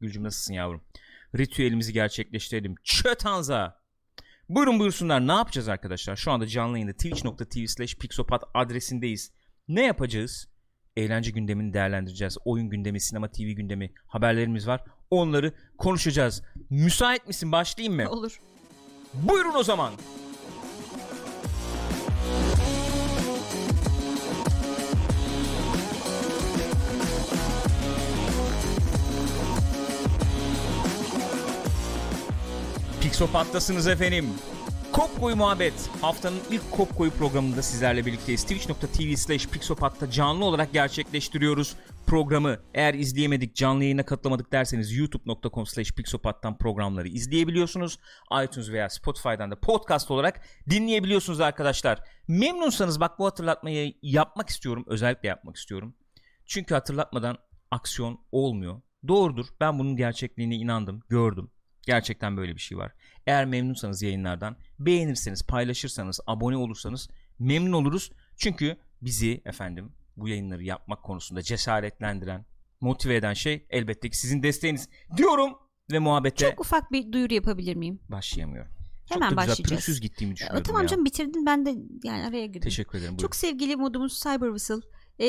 Gülcüm nasılsın yavrum? Ritüelimizi gerçekleştirelim. Çötanza. Buyurun buyursunlar. Ne yapacağız arkadaşlar? Şu anda canlı yayında twitch.tv slash pixopat adresindeyiz. Ne yapacağız? Eğlence gündemini değerlendireceğiz. Oyun gündemi, sinema TV gündemi, haberlerimiz var. Onları konuşacağız. Müsait misin? Başlayayım mı? Olur. Buyurun o zaman. Pixopat'tasınız efendim. Kopkoyu Muhabbet haftanın ilk Kopkoyu programında sizlerle birlikteyiz. Twitch.tv slash Pixopat'ta canlı olarak gerçekleştiriyoruz programı. Eğer izleyemedik canlı yayına katılamadık derseniz youtube.com slash Pixopat'tan programları izleyebiliyorsunuz. iTunes veya Spotify'dan da podcast olarak dinleyebiliyorsunuz arkadaşlar. Memnunsanız bak bu hatırlatmayı yapmak istiyorum. Özellikle yapmak istiyorum. Çünkü hatırlatmadan aksiyon olmuyor. Doğrudur. Ben bunun gerçekliğine inandım, gördüm. Gerçekten böyle bir şey var. Eğer memnunsanız yayınlardan beğenirseniz, paylaşırsanız, abone olursanız memnun oluruz. Çünkü bizi efendim bu yayınları yapmak konusunda cesaretlendiren, motive eden şey elbette ki sizin desteğiniz diyorum ve muhabbete Çok ufak bir duyuru yapabilir miyim? başlayamıyorum. Hemen Çok da güzel başlayacağız. pürüzsüz gittiğimi Ya, düşünüyorum tamam ya. canım bitirdin ben de yani araya girdim. Teşekkür ederim. Buyurun. Çok sevgili modumuz Cyber Whistle ee,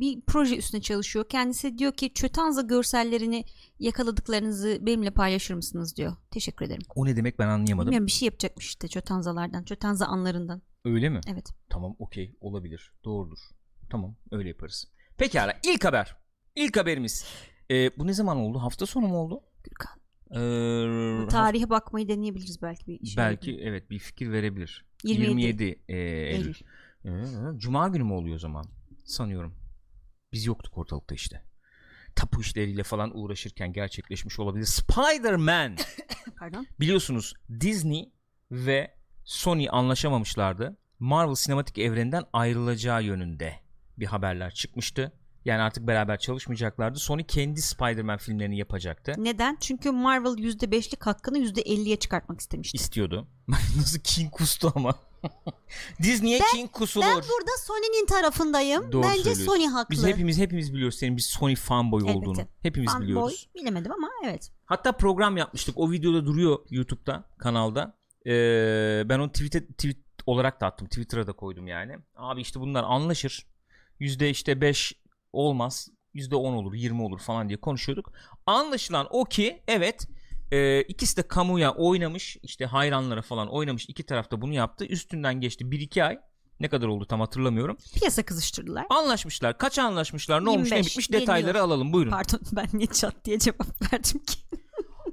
bir proje üstüne çalışıyor. Kendisi diyor ki Çötanza görsellerini yakaladıklarınızı benimle paylaşır mısınız diyor. Teşekkür ederim. O ne demek ben anlayamadım. Bilmiyorum bir şey yapacakmış işte Çötanzalardan, Çötanza anlarından. Öyle mi? Evet. Tamam okey olabilir. Doğrudur. Tamam öyle yaparız. Pekala ilk haber. İlk haberimiz. Ee, bu ne zaman oldu? Hafta sonu mu oldu? Gürkan. Ee, Tarihe bakmayı deneyebiliriz belki bir şey. belki evet bir fikir verebilir. 27, 27 e, Eylül. Eylül. Cuma günü mü oluyor o zaman? Sanıyorum. Biz yoktuk ortalıkta işte. Tapu işleriyle falan uğraşırken gerçekleşmiş olabilir. Spider-Man. Pardon. Biliyorsunuz Disney ve Sony anlaşamamışlardı. Marvel sinematik evreninden ayrılacağı yönünde bir haberler çıkmıştı. Yani artık beraber çalışmayacaklardı. Sony kendi Spider-Man filmlerini yapacaktı. Neden? Çünkü Marvel %5'lik hakkını %50'ye çıkartmak istemişti. İstiyordu. Nasıl King kustu ama. Disney'e King kusulur. Ben burada Sony'nin tarafındayım. Doğru Bence. Sony haklı. Biz hepimiz hepimiz biliyoruz senin bir Sony fanboy Elbette. olduğunu. Hepimiz Fanboy biliyoruz. bilemedim ama evet. Hatta program yapmıştık. O videoda duruyor YouTube'da, kanalda. Ee, ben onu tweet'e tweet olarak da attım. Twitter'a da koydum yani. Abi işte bunlar anlaşır. Yüzde işte 5 olmaz. Yüzde 10 olur, 20 olur falan diye konuşuyorduk. Anlaşılan o ki evet e, ikisi de kamuya oynamış. işte hayranlara falan oynamış. İki tarafta bunu yaptı. Üstünden geçti 1-2 ay. Ne kadar oldu tam hatırlamıyorum. Piyasa kızıştırdılar. Anlaşmışlar. Kaç anlaşmışlar? Ne olmuş ne 25 bitmiş detayları geliyor. alalım. Buyurun. Pardon ben niye çat diye cevap verdim ki.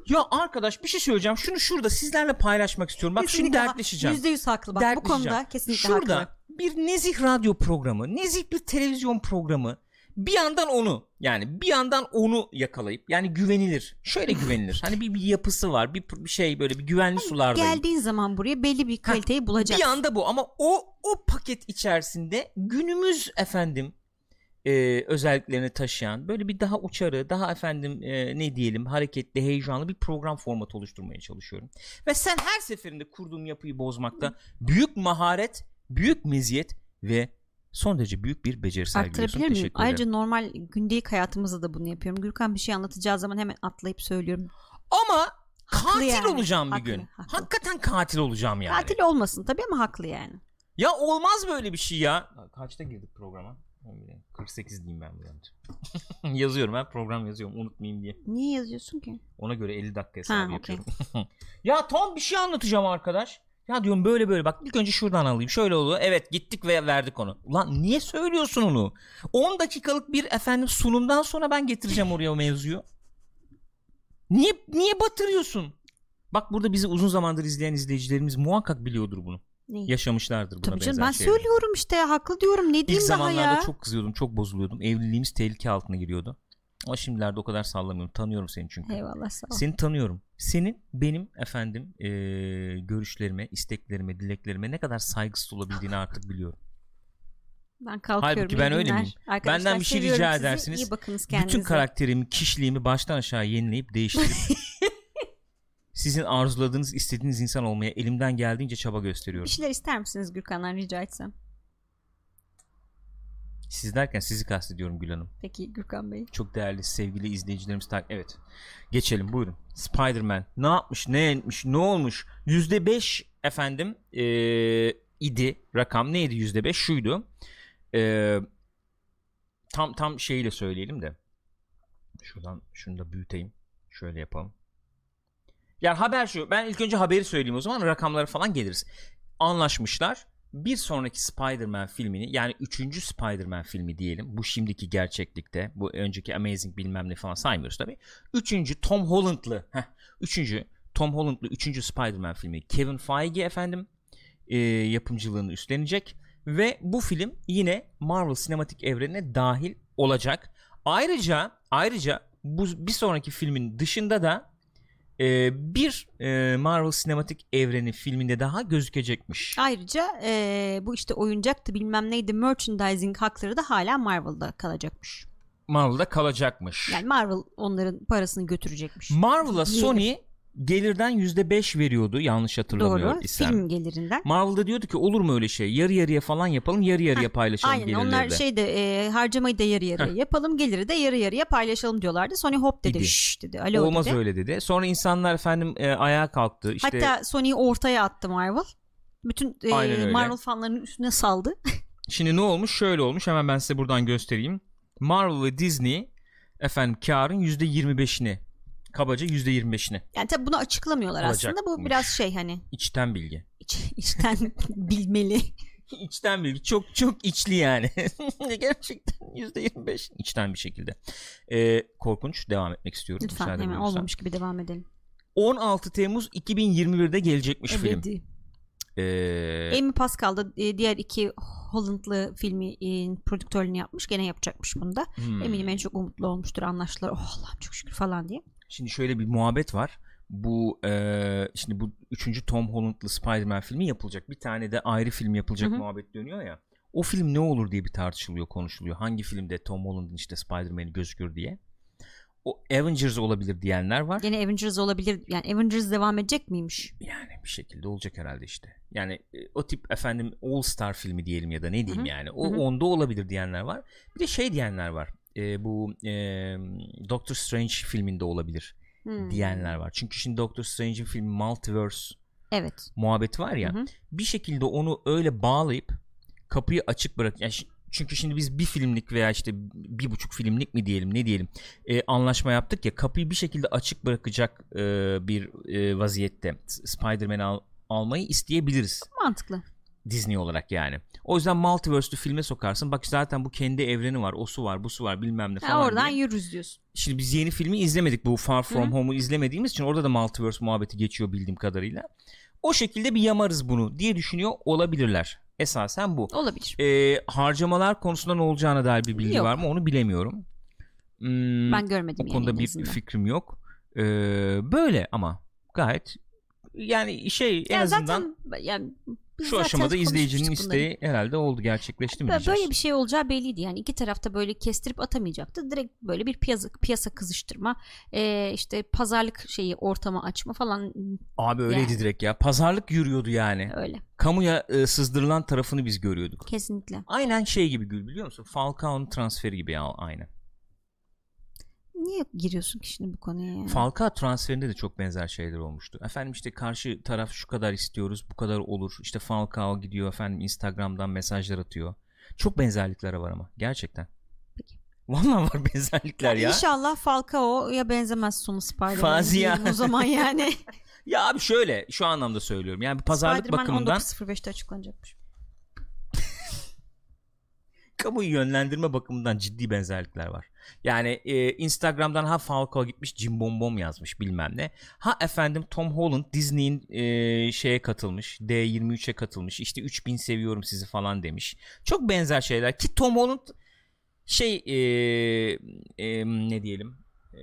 Ya arkadaş bir şey söyleyeceğim. Şunu şurada sizlerle paylaşmak istiyorum. Bak Kesinlikle ha- dertleşeceğim. %100 haklı. Bak bu konuda kesinlikle Şurada haklı. bir nezih radyo programı, nezih bir televizyon programı bir yandan onu yani bir yandan onu yakalayıp yani güvenilir. Şöyle güvenilir. Hani bir, bir yapısı var. Bir, bir şey böyle bir güvenli sulardayım. Geldiğin zaman buraya belli bir kaliteyi bulacaksın. Bir anda bu ama o o paket içerisinde günümüz efendim e, özelliklerini taşıyan böyle bir daha uçarı daha efendim e, ne diyelim hareketli heyecanlı bir program formatı oluşturmaya çalışıyorum. Ve sen her seferinde kurduğum yapıyı bozmakta büyük maharet, büyük meziyet ve son derece büyük bir beceri sergiliyorsun. Arttırabilir miyim? Teşekkür ederim. Ayrıca normal gündelik hayatımızda da bunu yapıyorum. Gürkan bir şey anlatacağı zaman hemen atlayıp söylüyorum. Ama Haklı katil yani. olacağım bir Haklı, gün. haklı. Hakikaten katil olacağım yani. Katil olmasın tabii ama haklı yani. Ya olmaz böyle bir şey ya. Kaçta girdik programa? 48 diyeyim ben buradan. yazıyorum ben program yazıyorum unutmayayım diye. Niye yazıyorsun ki? Ona göre 50 dakika hesabı Ha, yapıyorum. ya tam bir şey anlatacağım arkadaş. Ya diyorum böyle böyle bak ilk önce şuradan alayım. Şöyle oldu. Evet gittik ve verdik onu. Ulan niye söylüyorsun onu? 10 dakikalık bir efendim sunumdan sonra ben getireceğim oraya o mevzuyu. Niye niye batırıyorsun? Bak burada bizi uzun zamandır izleyen izleyicilerimiz muhakkak biliyordur bunu. Neyi? Yaşamışlardır buna Tabii canım benzer ben şeyleri. söylüyorum işte haklı diyorum ne İlk diyeyim daha zamanlarda ya. çok kızıyordum, çok bozuluyordum. Evliliğimiz tehlike altına giriyordu. Ama şimdilerde o kadar sallamıyorum. Tanıyorum seni çünkü. Eyvallah sağ ol. Seni tanıyorum. Senin benim efendim eee, görüşlerime, isteklerime, dileklerime ne kadar saygısız olabildiğini artık biliyorum. Ben kalkıyorum. Halbuki ben öyle miyim? Arkadaşlar, Benden bir şey rica sizi. edersiniz. İyi bakınız kendinize. Bütün karakterimi, kişiliğimi baştan aşağı yenileyip değiştirip sizin arzuladığınız, istediğiniz insan olmaya elimden geldiğince çaba Bir gösteriyorum. şeyler ister misiniz Gürkan'dan rica etsem? Siz derken sizi kastediyorum Gül Hanım. Peki Gürkan Bey. Çok değerli sevgili izleyicilerimiz. tak- Evet. Geçelim buyurun. Spider-Man ne yapmış ne etmiş ne olmuş? %5 efendim ee, idi rakam neydi %5 şuydu. Ee, tam tam şeyiyle söyleyelim de. Şuradan şunu da büyüteyim. Şöyle yapalım. Yani haber şu. Ben ilk önce haberi söyleyeyim o zaman rakamlara falan geliriz. Anlaşmışlar. Bir sonraki Spider-Man filmini yani üçüncü Spider-Man filmi diyelim. Bu şimdiki gerçeklikte. Bu önceki Amazing bilmem ne falan saymıyoruz tabi. Üçüncü Tom Holland'lı. Heh, üçüncü Tom Holland'lı üçüncü Spider-Man filmi. Kevin Feige efendim e, yapımcılığını üstlenecek. Ve bu film yine Marvel sinematik evrenine dahil olacak. Ayrıca ayrıca bu bir sonraki filmin dışında da e, bir e, Marvel sinematik evreni filminde daha gözükecekmiş. Ayrıca e, bu işte oyuncaktı bilmem neydi merchandising hakları da hala Marvel'da kalacakmış. Marvel'da kalacakmış. Yani Marvel onların parasını götürecekmiş. Marvel'a. Sony gelirden %5 veriyordu yanlış hatırlamıyor Doğru. isem. Film gelirinden. Marvel'da diyordu ki olur mu öyle şey? Yarı yarıya falan yapalım, yarı yarıya paylaşalım Aynen gelirleri onlar de. şeyde e, harcamayı da yarı yarıya Heh. yapalım geliri de yarı yarıya paylaşalım diyorlardı. Sony hop dedi şşş dedi alo Olmaz dedi. öyle dedi. Sonra insanlar efendim e, ayağa kalktı. İşte Hatta Sony'yi ortaya attı Marvel. Bütün e. Marvel fanlarının üstüne saldı. şimdi ne olmuş? Şöyle olmuş. Hemen ben size buradan göstereyim. Marvel ve Disney efendim karın %25'ini kabaca %25'ini Yani tabi bunu açıklamıyorlar aslında. Bu biraz şey hani içten bilgi. iç, içten bilmeli. içten bilgi çok çok içli yani. Gerçekten %25 içten bir şekilde. Ee, korkunç devam etmek istiyorum. Lütfen müsaade hemen buyurursan. olmamış gibi devam edelim. 16 Temmuz 2021'de gelecekmiş film. Evet. Ee, Amy Pascal da e, diğer iki Hollandlı filmi e, prodüktörlüğünü yapmış. Gene yapacakmış bunu da. hmm. Eminim en çok umutlu olmuştur. Anlaştılar. Oh Allah'ım çok şükür falan diye. Şimdi şöyle bir muhabbet var. Bu e, şimdi bu üçüncü Tom Holland'lı Spider-Man filmi yapılacak. Bir tane de ayrı film yapılacak Hı hı. muhabbet dönüyor ya. O film ne olur diye bir tartışılıyor, konuşuluyor. Hangi filmde Tom Holland'ın işte Spider-Man'i gözükür diye. O Avengers olabilir diyenler var. Gene Avengers olabilir. Yani Avengers devam edecek miymiş? Yani bir şekilde olacak herhalde işte. Yani e, o tip efendim All Star filmi diyelim ya da ne diyeyim Hı hı. yani. O Hı hı. onda olabilir diyenler var. Bir de şey diyenler var. E, bu e, Doctor Strange filminde olabilir Hmm. diyenler var. Çünkü şimdi Doctor Strange'in filmi Multiverse Evet. muhabbeti var ya. Hı hı. Bir şekilde onu öyle bağlayıp kapıyı açık bırak. Yani çünkü şimdi biz bir filmlik veya işte bir buçuk filmlik mi diyelim ne diyelim e, anlaşma yaptık ya kapıyı bir şekilde açık bırakacak e, bir e, vaziyette Spider-Man'i al- almayı isteyebiliriz. Mantıklı. Disney olarak yani. O yüzden Multiverse'lü filme sokarsın. Bak zaten bu kendi evreni var. O su var, bu su var bilmem ne Ha, falan. oradan diye. yürürüz diyorsun. Şimdi biz yeni filmi izlemedik. Bu Far From. Home'u izlemediğimiz için orada da Multiverse muhabbeti geçiyor bildiğim kadarıyla. O şekilde bir yamarız bunu diye düşünüyor olabilirler. Esasen bu. Olabilir. Ee, harcamalar konusunda ne olacağına dair bir bilgi Yok. var mı onu bilemiyorum. Hmm, Ben görmedim o konuda bir azından. fikrim yok. Ee, böyle ama gayet yani şey en Ya azından zaten yani biz şu zaten aşamada izleyicinin bunları. isteği herhalde oldu gerçekleşti mi Böyle diyeceğiz. bir şey olacağı belliydi yani iki tarafta böyle kestirip atamayacaktı direkt böyle bir piyasa piyasa kızıştırma e, işte pazarlık şeyi ortama açma falan Abi öyleydi Yani. direkt ya pazarlık yürüyordu yani. öyle Kamuya e, sızdırılan tarafını biz görüyorduk. kesinlikle. Aynen şey gibi Gül biliyor musun? Falcao'nun transferi gibi ya aynı. Niye giriyorsun ki şimdi bu konuya yani? Falcao transferinde de çok benzer şeyler olmuştu. Efendim işte karşı taraf şu kadar istiyoruz, bu kadar olur. İşte Falcao gidiyor efendim Instagram'dan mesajlar atıyor. Çok benzerlikler var ama gerçekten. Peki. Vallahi var benzerlikler ya. İnşallah Falcao'ya benzemez sonu Spider-Man Fazia. o zaman yani. Ya abi şöyle şu anlamda söylüyorum. Yani pazarlık Spider-Man bakımından 19.05'te açıklanacakmış. Kamuyu yönlendirme bakımından ciddi benzerlikler var. Yani e, Instagram'dan ha Falcao gitmiş Jim Bom yazmış bilmem ne. Ha efendim Tom Holland Disney'in e, şeye katılmış D23'e katılmış işte 3000 seviyorum sizi falan demiş. Çok benzer şeyler ki Tom Holland şey e, e, ne diyelim e,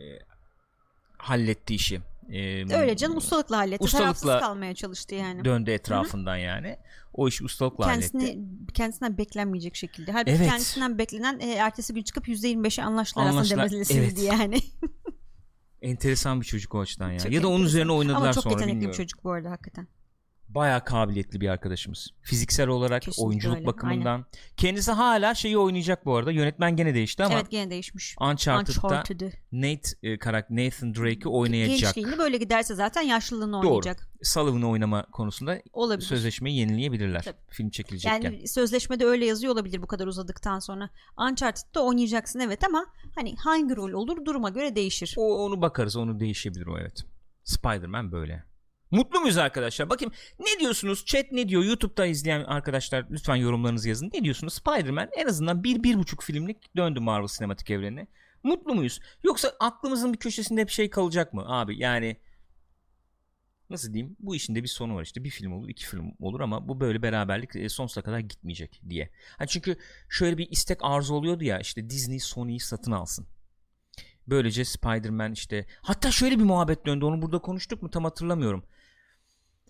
halletti işi. E, Öyle canım ustalıkla halletti. Ustalıkla kalmaya çalıştı yani. döndü etrafından yani. O işi ustalıkla halletti. Kendisine, kendisinden beklenmeyecek şekilde. Halbuki Evet. kendisinden beklenen e, ertesi gün çıkıp %25'e anlaştılar aslında Anlaştılar, demesilisiydi evet. yani. Enteresan bir çocuk o açıdan ya. Çok ya da onun üzerine oynadılar Ama çok sonra yetenekli bilmiyorum. bir çocuk bu arada hakikaten. Bayağı kabiliyetli bir arkadaşımız. Fiziksel olarak, Kesinlikle oyunculuk öyle, bakımından. Kendisi hala şeyi oynayacak bu arada. Yönetmen gene değişti ama evet gene değişmiş. Uncharted'da Uncharted'ı. Nate e, karakter Nathan Drake'i oynayacak. Gençliğini böyle giderse zaten yaşlılığını Doğru. oynayacak. Sullivan'ı oynama konusunda Olabilir. sözleşmeyi yenileyebilirler. Tabii. Film çekilecekken. Yani sözleşmede öyle yazıyor olabilir bu kadar uzadıktan sonra. Uncharted'da oynayacaksın evet ama hani hangi rol olur duruma göre değişir. O onu bakarız. Onu değişebilir o evet. Spider-Man böyle. Mutlu muyuz arkadaşlar? Bakayım ne diyorsunuz? Chat ne diyor? YouTube'da izleyen arkadaşlar lütfen yorumlarınızı yazın. Ne diyorsunuz? Spider-Man en azından bir, bir buçuk filmlik döndü Marvel sinematik evrenine. Mutlu muyuz? Yoksa aklımızın bir köşesinde hep şey kalacak mı? Abi yani nasıl diyeyim? Bu işin de bir sonu var işte. Bir film olur, iki film olur ama bu böyle beraberlik e, sonsuza kadar gitmeyecek diye. Hani çünkü şöyle bir istek arzu oluyordu ya işte Disney Sony'yi satın alsın. Böylece Spider-Man işte hatta şöyle bir muhabbet döndü onu burada konuştuk mu tam hatırlamıyorum.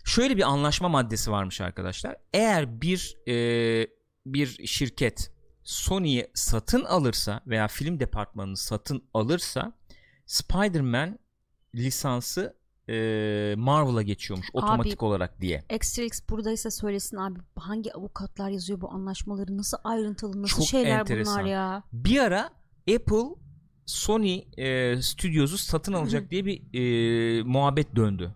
Şöyle bir anlaşma maddesi varmış arkadaşlar. Eğer bir e, bir şirket Sony'yi satın alırsa veya film departmanını satın alırsa Spider-Man lisansı e, Marvel'a geçiyormuş otomatik olarak diye. X buradaysa söylesin abi hangi avukatlar yazıyor bu anlaşmaları nasıl ayrıntılı nasıl Çok şeyler enteresan. bunlar ya. Bir ara Apple Sony e, stüdyosu satın alacak diye bir e, muhabbet döndü.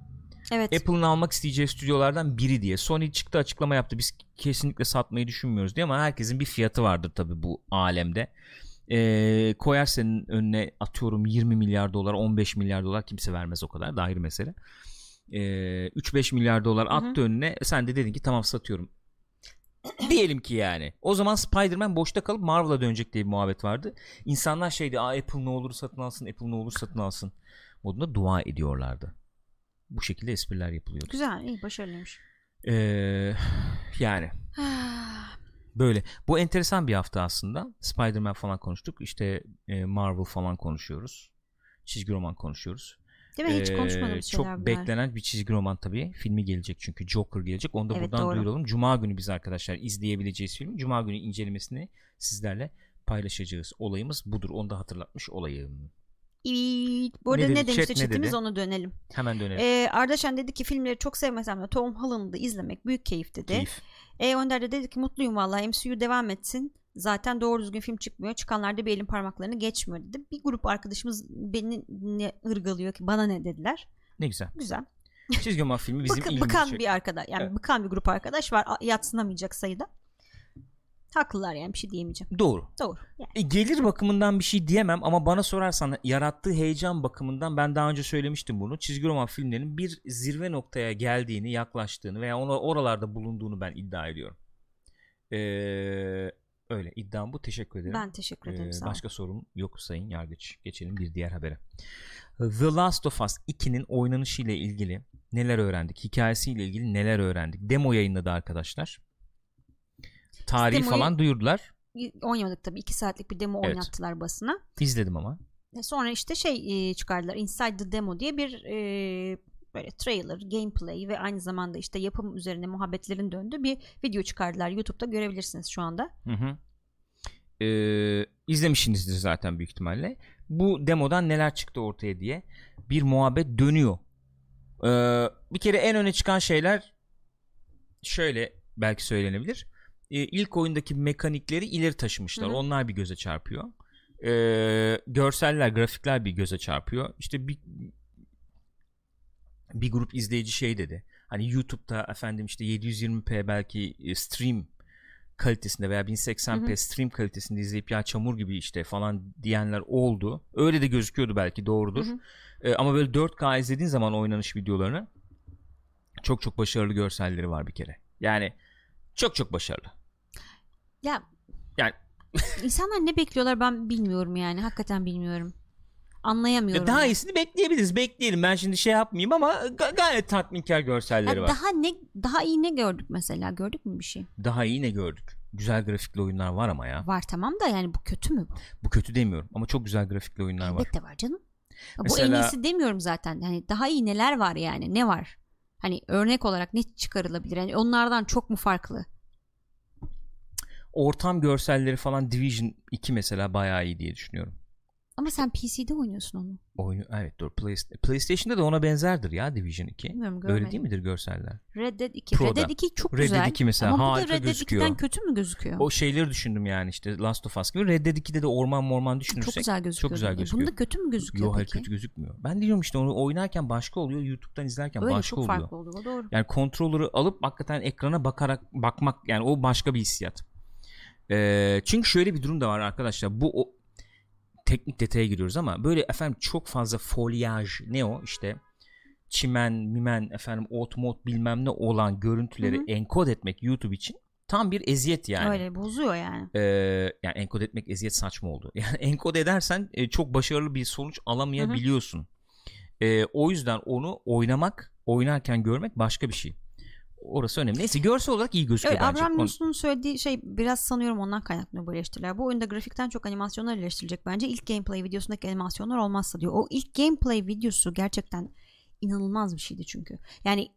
Evet. Apple'ın almak isteyeceği stüdyolardan biri diye. Sony çıktı açıklama yaptı. Biz kesinlikle satmayı düşünmüyoruz diye ama herkesin bir fiyatı vardır tabi bu alemde. Ee, koyar senin önüne atıyorum 20 milyar dolar 15 milyar dolar kimse vermez o kadar da ayrı mesele. Ee, 3-5 milyar dolar attı önüne sen de dedin ki tamam satıyorum. Diyelim ki yani. O zaman Spider-Man boşta kalıp Marvel'a dönecek diye bir muhabbet vardı. İnsanlar şeydi Aa, Apple ne olur satın alsın Apple ne olur satın alsın modunda dua ediyorlardı. Bu şekilde espriler yapılıyordu. Güzel iyi başarılıymış. Ee, yani böyle. Bu enteresan bir hafta aslında. Spider-Man falan konuştuk. İşte e, Marvel falan konuşuyoruz. Çizgi roman konuşuyoruz. Değil mi? Hiç Ee, konuşmadığımız Çok bunlar. beklenen bir çizgi roman tabii. Filmi gelecek çünkü Joker gelecek. Onu da Evet, buradan doğru. duyuralım. Cuma günü biz arkadaşlar izleyebileceğiz filmi. Cuma günü incelemesini sizlerle paylaşacağız. Olayımız budur. Onu da hatırlatmış olayım. Evet. Bu arada Ne ne, demişti Chat ne chatimiz dedi? ona dönelim. Hemen dönelim. Ee, Ardaşen dedi ki filmleri çok sevmesem de Tom Holland'ı izlemek büyük keyif dedi. Keyif. E Önder de dedi ki mutluyum vallahi MCU devam etsin. Zaten doğru düzgün film çıkmıyor. Çıkanlarda bir elin parmaklarını geçmiyor dedi. Bir grup arkadaşımız beni ne ırgalıyor ki bana ne dediler. Ne güzel. Güzel. Çizgi roman filmi bizim Bık- ilgimizi bıkan bir arkadaş yani Evet. bıkan bir grup arkadaş var. Yatsınamayacak sayıda. Haklılar yani bir şey diyemeyeceğim. Doğru. Doğru. Yani. E, gelir bakımından bir şey diyemem ama bana sorarsan yarattığı heyecan bakımından ben daha önce söylemiştim bunu. Çizgi roman filmlerinin bir zirve noktaya geldiğini, yaklaştığını veya ona oralarda bulunduğunu ben iddia ediyorum. Ee, öyle iddiam bu. Teşekkür ederim. Ben teşekkür ederim. Ee, başka sorum yok Sayın Yargıç. Geçelim bir diğer habere. The Last of Us 2'nin oynanışıyla ilgili neler öğrendik? Hikayesiyle ilgili neler öğrendik? Demo yayınladı arkadaşlar. Tarihi Demoyu- falan duyurdular. Oynamadık tabii. 2 saatlik bir demo Evet. oynattılar basına. İzledim ama. E, Sonra işte şey e, çıkardılar. Inside the Demo diye bir e, böyle trailer, gameplay ve aynı zamanda işte yapım üzerine muhabbetlerin döndüğü bir video çıkardılar. YouTube'da görebilirsiniz şu anda. Hı hı. Ee, izlemişsinizdir zaten büyük ihtimalle. Bu demodan neler çıktı ortaya diye bir muhabbet dönüyor. Ee, bir kere en öne çıkan şeyler şöyle belki söylenebilir. Ee, ilk oyundaki mekanikleri ileri taşımışlar. Hı hı. Onlar bir göze çarpıyor. Ee, görseller, grafikler bir göze çarpıyor. İşte bir bir grup izleyici şey dedi. Hani YouTube'da efendim işte 720p belki e, stream kalitesinde veya 1080p Hı hı. stream kalitesinde izleyip ya çamur gibi işte falan diyenler oldu. Öyle de gözüküyordu belki doğrudur. Hı hı. Ee, ama böyle 4K izlediğin zaman oynanış videolarını çok çok başarılı görselleri var bir kere. Yani çok çok başarılı. Ya Yani insanlar ne bekliyorlar ben bilmiyorum yani. Hakikaten bilmiyorum. Anlayamıyorum. daha iyisini bekleyebiliriz. Bekleyelim. Ben şimdi şey yapmayayım ama ga- gayet tatminkar görselleri Ya var. daha ne daha iyi ne gördük mesela? Gördük mü bir şey? Daha iyi ne gördük? Güzel grafikli oyunlar var ama ya. Var tamam da yani bu kötü mü bu? Kötü demiyorum ama çok güzel grafikli oyunlar var. Elbette var canım. Ya Bu Mesela- en iyisi demiyorum zaten. Yani daha iyi neler var yani? Ne var? Hani örnek olarak ne çıkarılabilir? Yani onlardan çok mu farklı? Ortam görselleri falan Division 2 mesela bayağı iyi diye düşünüyorum. Ama sen PC'de oynuyorsun onu. Oyunu evet doğru. Play- PlayStation'da da ona benzerdir ya Division 2. Bilmiyorum Öyle değil midir görseller? Red Dead 2. Pro'da. Red Dead 2 çok Red Dead güzel. 2 mesela ama bu da harika Red Dead gözüküyor. 2'den kötü mü gözüküyor? O şeyleri düşündüm yani işte Last of Us gibi. Red Dead 2'de de orman morman düşünürsek. çok güzel gözüküyor. Çok güzel E, gözüküyor. Bunda kötü mü gözüküyor Yok hayır kötü gözükmüyor. Ben diyorum işte onu oynarken başka oluyor. YouTube'dan izlerken Öyle başka çok oluyor. farklı oluyor. Doğru. Yani kontrolörü alıp hakikaten ekrana bakarak bakmak yani o başka bir hissiyat. Çünkü şöyle bir durum da var arkadaşlar. Bu o teknik detaya giriyoruz ama böyle efendim çok fazla folyaj ne o işte çimen, mimen, efendim ot mod bilmem ne olan görüntüleri Hı hı. enkod etmek YouTube için tam bir eziyet yani. Öyle bozuyor yani. Ee, yani enkod etmek eziyet saçma oldu. Yani enkod edersen e, çok başarılı bir sonuç alamayabiliyorsun. Ee, o yüzden onu oynamak, oynarken görmek başka bir şey. Orası önemli. Neyse görsel olarak iyi gözüküyor Evet, bence. Abraham Nus'un söylediği şey biraz sanıyorum ondan kaynaklanıyor bu eleştiriler. Bu oyunda grafikten çok animasyonlar eleştirilecek bence. İlk gameplay videosundaki animasyonlar olmazsa diyor. O ilk gameplay videosu gerçekten inanılmaz bir şeydi çünkü. Yani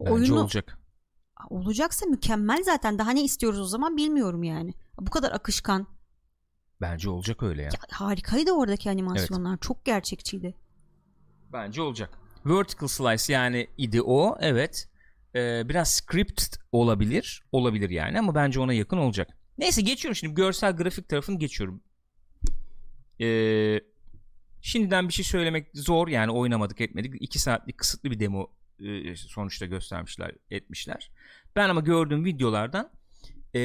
Bence oyunu olacak. olacaksa mükemmel zaten. Daha ne istiyoruz o zaman bilmiyorum yani. Bu kadar akışkan. Bence olacak öyle ya. Ya, harikaydı oradaki animasyonlar. Çok gerçekçiydi. Bence olacak. Vertical slice yani idi o. Evet. Ee, biraz script olabilir. Olabilir yani ama bence ona yakın olacak. Neyse geçiyorum şimdi görsel grafik tarafını geçiyorum. Ee, şimdiden bir şey söylemek zor yani oynamadık etmedik. 2 saatlik kısıtlı bir demo e, sonuçta göstermişler etmişler. Ben ama gördüğüm videolardan e,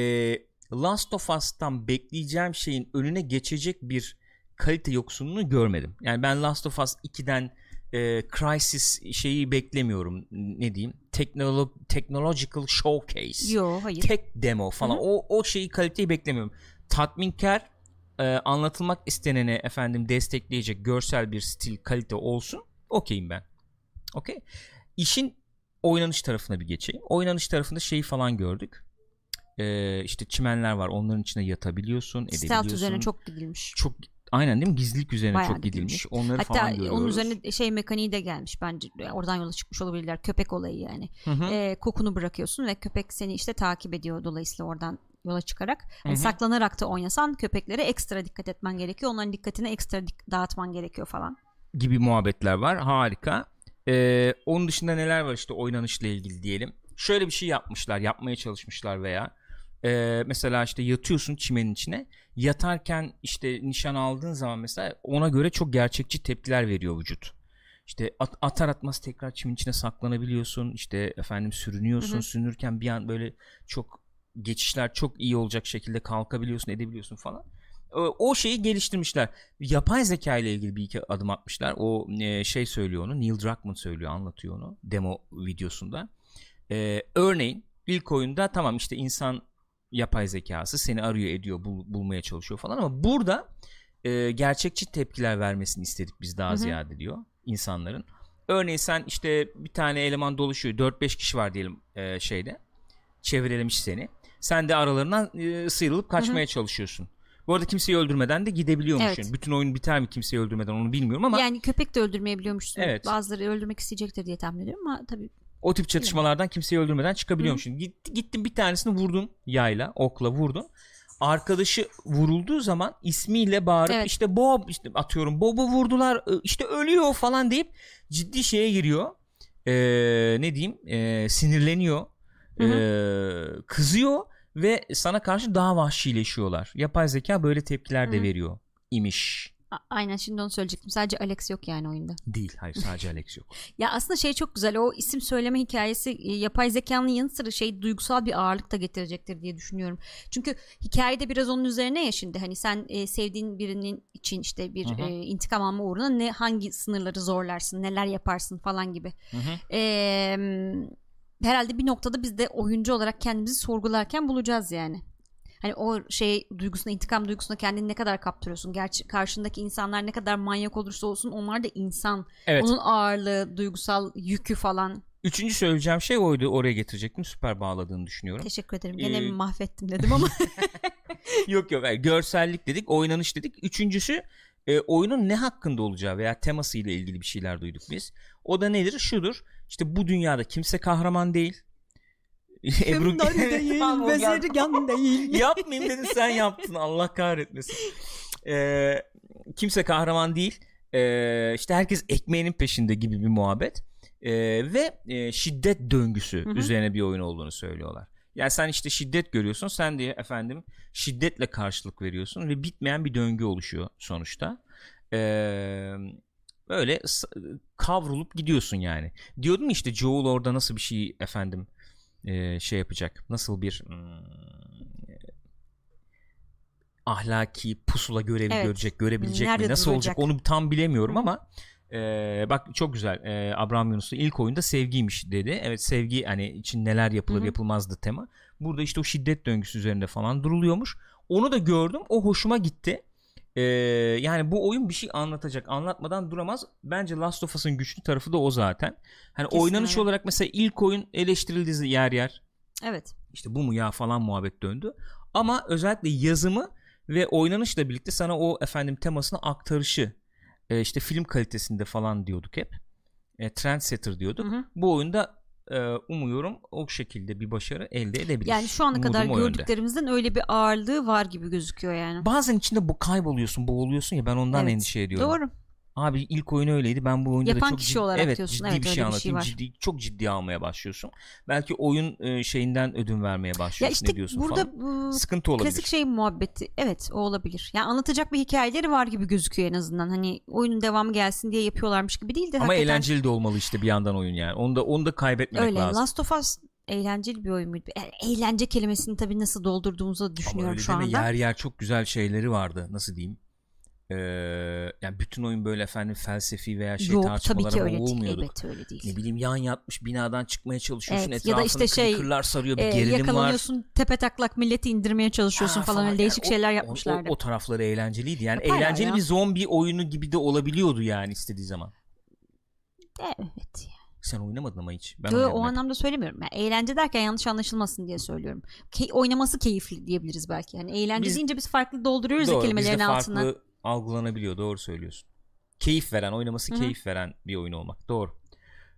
Last of Us'tan bekleyeceğim şeyin önüne geçecek bir kalite yoksunluğunu görmedim. Yani ben Last of Us 2'den e, Crysis şeyi beklemiyorum. Ne diyeyim? Technolo- technological Showcase. Yo hayır. Tek demo falan. Hı hı. O o şeyi kaliteyi beklemiyorum. Tatminkar e, anlatılmak istenene efendim destekleyecek görsel bir stil kalite olsun. Okeyim ben. Okey. İşin oynanış tarafına bir geçeyim. Oynanış tarafında şeyi falan gördük. E, işte çimenler var. Onların içine yatabiliyorsun, edebiliyorsun. Stealth üzerine çok gidilmiş. çok aynen değil mi? Gizlilik üzerine Bayağı çok gidilmiş. gidilmiş. Onları Hatta falan görüyoruz. onun üzerine şey mekaniği de gelmiş bence. Oradan yola çıkmış olabilirler. Köpek olayı yani. Hı hı. Ee, kokunu bırakıyorsun ve köpek seni işte takip ediyor dolayısıyla oradan yola çıkarak. Hı. saklanarak da oynasan köpeklere ekstra dikkat etmen gerekiyor. Onların dikkatini ekstra dik- dağıtman gerekiyor falan. gibi muhabbetler var. Harika. Ee, onun dışında neler var işte oynanışla ilgili diyelim. Şöyle bir şey yapmışlar, yapmaya çalışmışlar veya ee, mesela işte yatıyorsun çimenin içine. Yatarken işte nişan aldığın zaman mesela ona göre çok gerçekçi tepkiler veriyor vücut. İşte at- atar atmaz tekrar çimin içine saklanabiliyorsun. İşte efendim sürünüyorsun. Hı hı. Sürünürken bir an böyle çok geçişler çok iyi olacak şekilde kalkabiliyorsun, edebiliyorsun falan. O- şeyi geliştirmişler. Yapay zeka ile ilgili bir iki adım atmışlar. O e, şey söylüyor onu. Neil Druckmann söylüyor, anlatıyor onu demo videosunda. E, örneğin ilk oyunda tamam işte insan yapay zekası seni arıyor ediyor bul- bulmaya çalışıyor falan ama burada e, gerçekçi tepkiler vermesini istedik biz daha Hı hı. ziyade diyor insanların. Örneğin sen işte bir tane eleman dolaşıyor 4-5 kişi var diyelim e, şeyde çevrelemiş seni. Sen de aralarından e, sıyrılıp kaçmaya çalışıyorsun. Bu arada kimseyi öldürmeden de gidebiliyormuşsun. Evet. Bütün oyun biter mi kimseyi öldürmeden onu bilmiyorum ama yani köpek de öldürmeyebiliyormuşsun. Evet. Bazıları öldürmek isteyecektir diye tahmin ediyorum ama tabii o tip çatışmalardan kimseyi öldürmeden çıkabiliyormuşsun. Gitti, gittin bir tanesini vurdun yayla, okla vurdun. Arkadaşı vurulduğu zaman ismiyle bağırıp Evet. işte Bob işte atıyorum Bob'u vurdular e, işte ölüyor falan deyip ciddi şeye giriyor. Ee, ne diyeyim? Ee, sinirleniyor. Hı Ee, kızıyor ve sana karşı daha vahşileşiyorlar. Yapay zeka böyle tepkiler de Hı. veriyor imiş. A- aynen şimdi onu söyleyecektim. Sadece Alex yok yani oyunda. Değil. Hayır sadece Alex yok. Ya aslında şey çok güzel o isim söyleme hikayesi e, yapay zekanın yanı sıra şey duygusal bir ağırlık da getirecektir diye düşünüyorum. Çünkü hikayede biraz onun üzerine ya şimdi hani sen e, sevdiğin birinin için işte bir e, intikam alma uğruna ne hangi sınırları zorlarsın neler yaparsın falan gibi. Hı hı. E, herhalde bir noktada biz de oyuncu olarak kendimizi sorgularken bulacağız yani. Hani o şey duygusuna, intikam duygusuna kendini ne kadar kaptırıyorsun? Gerçi karşındaki insanlar ne kadar manyak olursa olsun onlar da insan. Evet. Onun ağırlığı, duygusal yükü falan. Üçüncü söyleyeceğim şey oydu. Oraya getirecektim. Süper bağladığını düşünüyorum. Teşekkür ederim. Gene Ee, mahvettim dedim ama. yok yok. hayır. Görsellik dedik. Oynanış dedik. Üçüncüsü e, oyunun ne hakkında olacağı veya teması ile ilgili bir şeyler duyduk biz. O da nedir? Şudur. İşte bu dünyada kimse kahraman değil. Hükümdar değil, bezirgan değil. Yapmayayım dedin sen yaptın. Allah kahretmesin. Ee, kimse kahraman değil. Ee, işte herkes ekmeğinin peşinde gibi bir muhabbet. Ee, ve e, şiddet döngüsü Hı hı. üzerine bir oyun olduğunu söylüyorlar. Yani sen işte şiddet görüyorsun. Sen de efendim şiddetle karşılık veriyorsun ve bitmeyen bir döngü oluşuyor sonuçta. Ee, böyle kavrulup gidiyorsun yani. Diyordum işte Joel orada nasıl bir şey efendim e, şey yapacak. Nasıl bir hmm, ahlaki pusula görevi Evet. görecek, görebilecek Nerede mi? Nasıl duracak? olacak onu tam bilemiyorum Hı. ama e, bak çok güzel. E, Abraham Yunus'un ilk oyunda sevgiymiş dedi. Evet sevgi hani için neler yapılır Hı hı. yapılmazdı tema. Burada işte o şiddet döngüsü üzerinde falan duruluyormuş. Onu da gördüm. O hoşuma gitti. Ee, yani bu oyun bir şey anlatacak. Anlatmadan duramaz. Bence Last of Us'ın güçlü tarafı da o zaten. Hani Kesin oynanış olarak mesela ilk oyun eleştirildi yer yer. Evet. İşte bu mu ya falan muhabbet döndü. Ama özellikle yazımı ve oynanışla birlikte sana o efendim temasını aktarışı e, işte film kalitesinde falan diyorduk hep. E, trendsetter diyorduk. Hı hı. Bu oyunda e, umuyorum o şekilde bir başarı elde edebilir. Yani şu ana kadar gördüklerimizden öyle bir ağırlığı var gibi gözüküyor yani. Bazen içinde bu kayboluyorsun, boğuluyorsun ya ben ondan Evet. endişe ediyorum. Doğru. Abi ilk oyun öyleydi. Ben bu oyunda da Yapan çok kişi ciddi, olarak evet, diyorsun. ciddi Evet, bir şey bir şey anlatayım. var. ciddi, çok ciddi almaya başlıyorsun. Belki oyun e, şeyinden ödün vermeye başlıyorsun. Ya işte ne diyorsun burada falan. bu Sıkıntı olabilir. klasik şey muhabbeti evet o olabilir. Yani anlatacak bir hikayeleri var gibi gözüküyor en azından. Hani oyunun devamı gelsin diye yapıyorlarmış gibi değil de Ama hakikaten eğlenceli de olmalı işte bir yandan oyun yani. Onu da onu da kaybetmemek öyle. lazım. Last of Us eğlenceli bir oyun muydu? E- Eğlence kelimesini tabii nasıl doldurduğumuzu da Ama düşünüyorum öyle şu anda. yer yer çok güzel şeyleri vardı. Nasıl diyeyim? Ee, yani bütün oyun böyle efendim felsefi veya şey Yok tabii ki tartışmalara öyle değil. boğulmuyorduk. Evet öyle değil. Ne bileyim yan yatmış binadan çıkmaya çalışıyorsun. Evet, ya da Etrafını işte şey, creeper'lar sarıyor. Bir Ee, gerilim var. yakalanıyorsun tepe taklak milleti indirmeye çalışıyorsun Ha, falan, öyle değişik Yani şeyler o- yapmışlardı. O, o tarafları eğlenceliydi. Yani Yaparlar eğlenceli ya. bir zombi oyunu gibi de olabiliyordu yani istediği zaman. Evet. Sen oynamadın ama hiç. Ben Yo, o anlamda söylemiyorum. Yani eğlence derken yanlış anlaşılmasın diye söylüyorum. Key- oynaması keyifli diyebiliriz belki. Yani eğlence Biz- deyince biz farklı dolduruyoruz ya Doğru, kelimelerin bizde altına. farklı algılanabiliyor. Doğru söylüyorsun. Keyif veren, oynaması Hı hı. keyif veren bir oyun olmak. Doğru.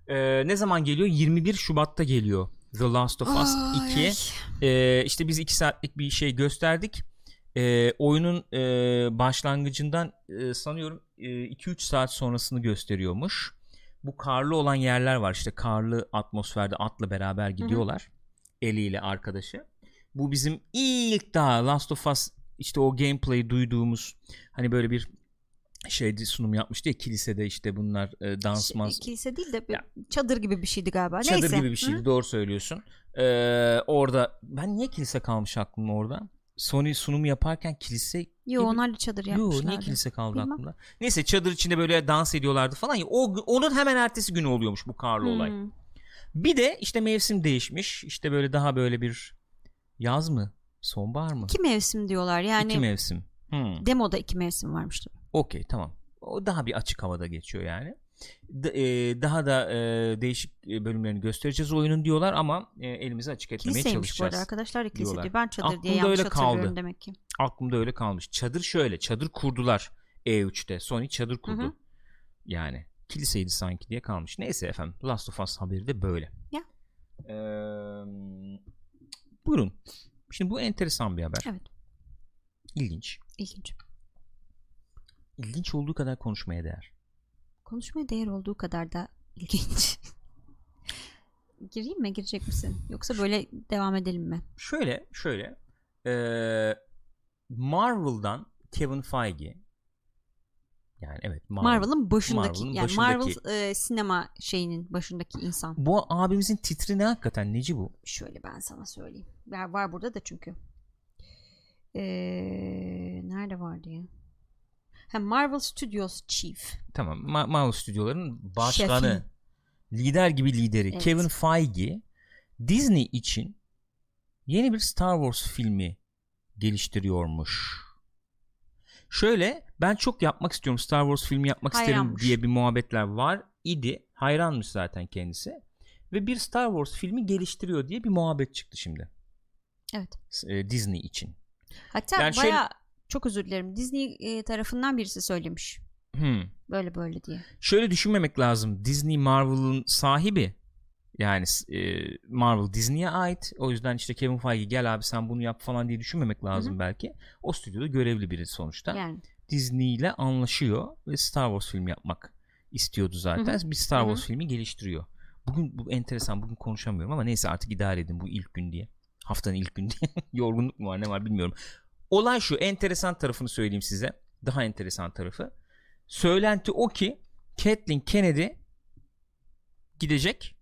Ee, ne zaman geliyor? 21 Şubat'ta geliyor. The Last of Us Ay, 2. ay. Ee, işte biz 2 saatlik bir şey gösterdik. Ee, oyunun e, başlangıcından e, sanıyorum 2-3 saat sonrasını gösteriyormuş. Bu karlı olan yerler var. İşte karlı atmosferde atla beraber gidiyorlar. Eliyle arkadaşı. Bu bizim ilk daha Last of Us işte o gameplay duyduğumuz hani böyle bir şeydi sunum yapmıştı ya kilisede işte bunlar e, dans Şey, kilise değil de bir Ya. çadır gibi bir şeydi galiba. çadır Neyse. gibi bir şeydi Hı? doğru söylüyorsun. Ee, orada ben niye kilise kalmış aklımda orada? Sony sunumu yaparken kilise Yo gibi- onlar da çadır Yo, yapmışlardı. niye kilise kaldı Bilmem. aklımda? Neyse çadır içinde böyle dans ediyorlardı falan ya. O, onun hemen ertesi günü oluyormuş bu karlı olay. Hmm. Bir de işte mevsim değişmiş. İşte böyle daha böyle bir yaz mı? Sonbahar mı? İki mevsim diyorlar yani. İki mevsim. Hmm. Demoda iki mevsim varmıştı. Okey tamam. O daha bir açık havada geçiyor yani. D- e, daha da e, değişik e, bölümlerini göstereceğiz oyunun diyorlar ama e, elimizi açık etmemeye Kiliseymiş bu çalışacağız. arada arkadaşlar da kilise diyorlar. diyor. Ben çadır diye Aklımda yanlış öyle kaldı. demek ki. Aklımda öyle kalmış. Çadır şöyle. Çadır kurdular E3'te. Sony çadır kurdu. Hı hı. Yani kiliseydi sanki diye kalmış. Neyse efendim. Last of Us haberi de böyle. Ya. Ee, buyurun. Şimdi bu enteresan bir haber. Evet. İlginç. İlginç. İlginç olduğu kadar konuşmaya değer. Konuşmaya değer olduğu kadar da ilginç. Gireyim mi? Girecek misin? Yoksa böyle devam edelim mi? Şöyle şöyle ee, Marvel'dan Kevin Feige yani evet Marvel, Marvel'ın başındaki Marvel'ın yani başındaki- Marvel e, sinema şeyinin başındaki insan. bu abimizin titri ne hakikaten neci bu? Şöyle ben sana söyleyeyim. Var, var burada da çünkü. Ee, nerede vardı ya? Ha, Marvel Studios Chief. Tamam Ma- Marvel stüdyolarının başkanı Şefi. lider gibi lideri Evet. Kevin Feige Disney için yeni bir Star Wars filmi geliştiriyormuş. Şöyle ben çok yapmak istiyorum Star Wars filmi yapmak Hayranmış. isterim diye bir muhabbetler var idi. Hayranmış zaten kendisi. Ve bir Star Wars filmi geliştiriyor diye bir muhabbet çıktı şimdi. Evet. e, Disney için. Hatta Yani şöyle- baya çok özür dilerim. Disney e, tarafından birisi söylemiş. Hmm. Böyle böyle diye. Şöyle düşünmemek lazım. Disney Marvel'ın sahibi. Yani e, Marvel Disney'e ait. O yüzden işte Kevin Feige gel abi sen bunu yap falan diye düşünmemek lazım belki. O stüdyoda görevli biri sonuçta. Yani Disney ile anlaşıyor ve Star Wars filmi yapmak istiyordu zaten. Bir Star Wars Hı filmi geliştiriyor. Bugün bu enteresan bugün konuşamıyorum ama neyse artık idare edin bu ilk gün diye. Haftanın ilk gün diye. Yorgunluk mu var ne var bilmiyorum. Olay şu enteresan tarafını söyleyeyim size. Daha enteresan tarafı. Söylenti o ki Kathleen Kennedy gidecek.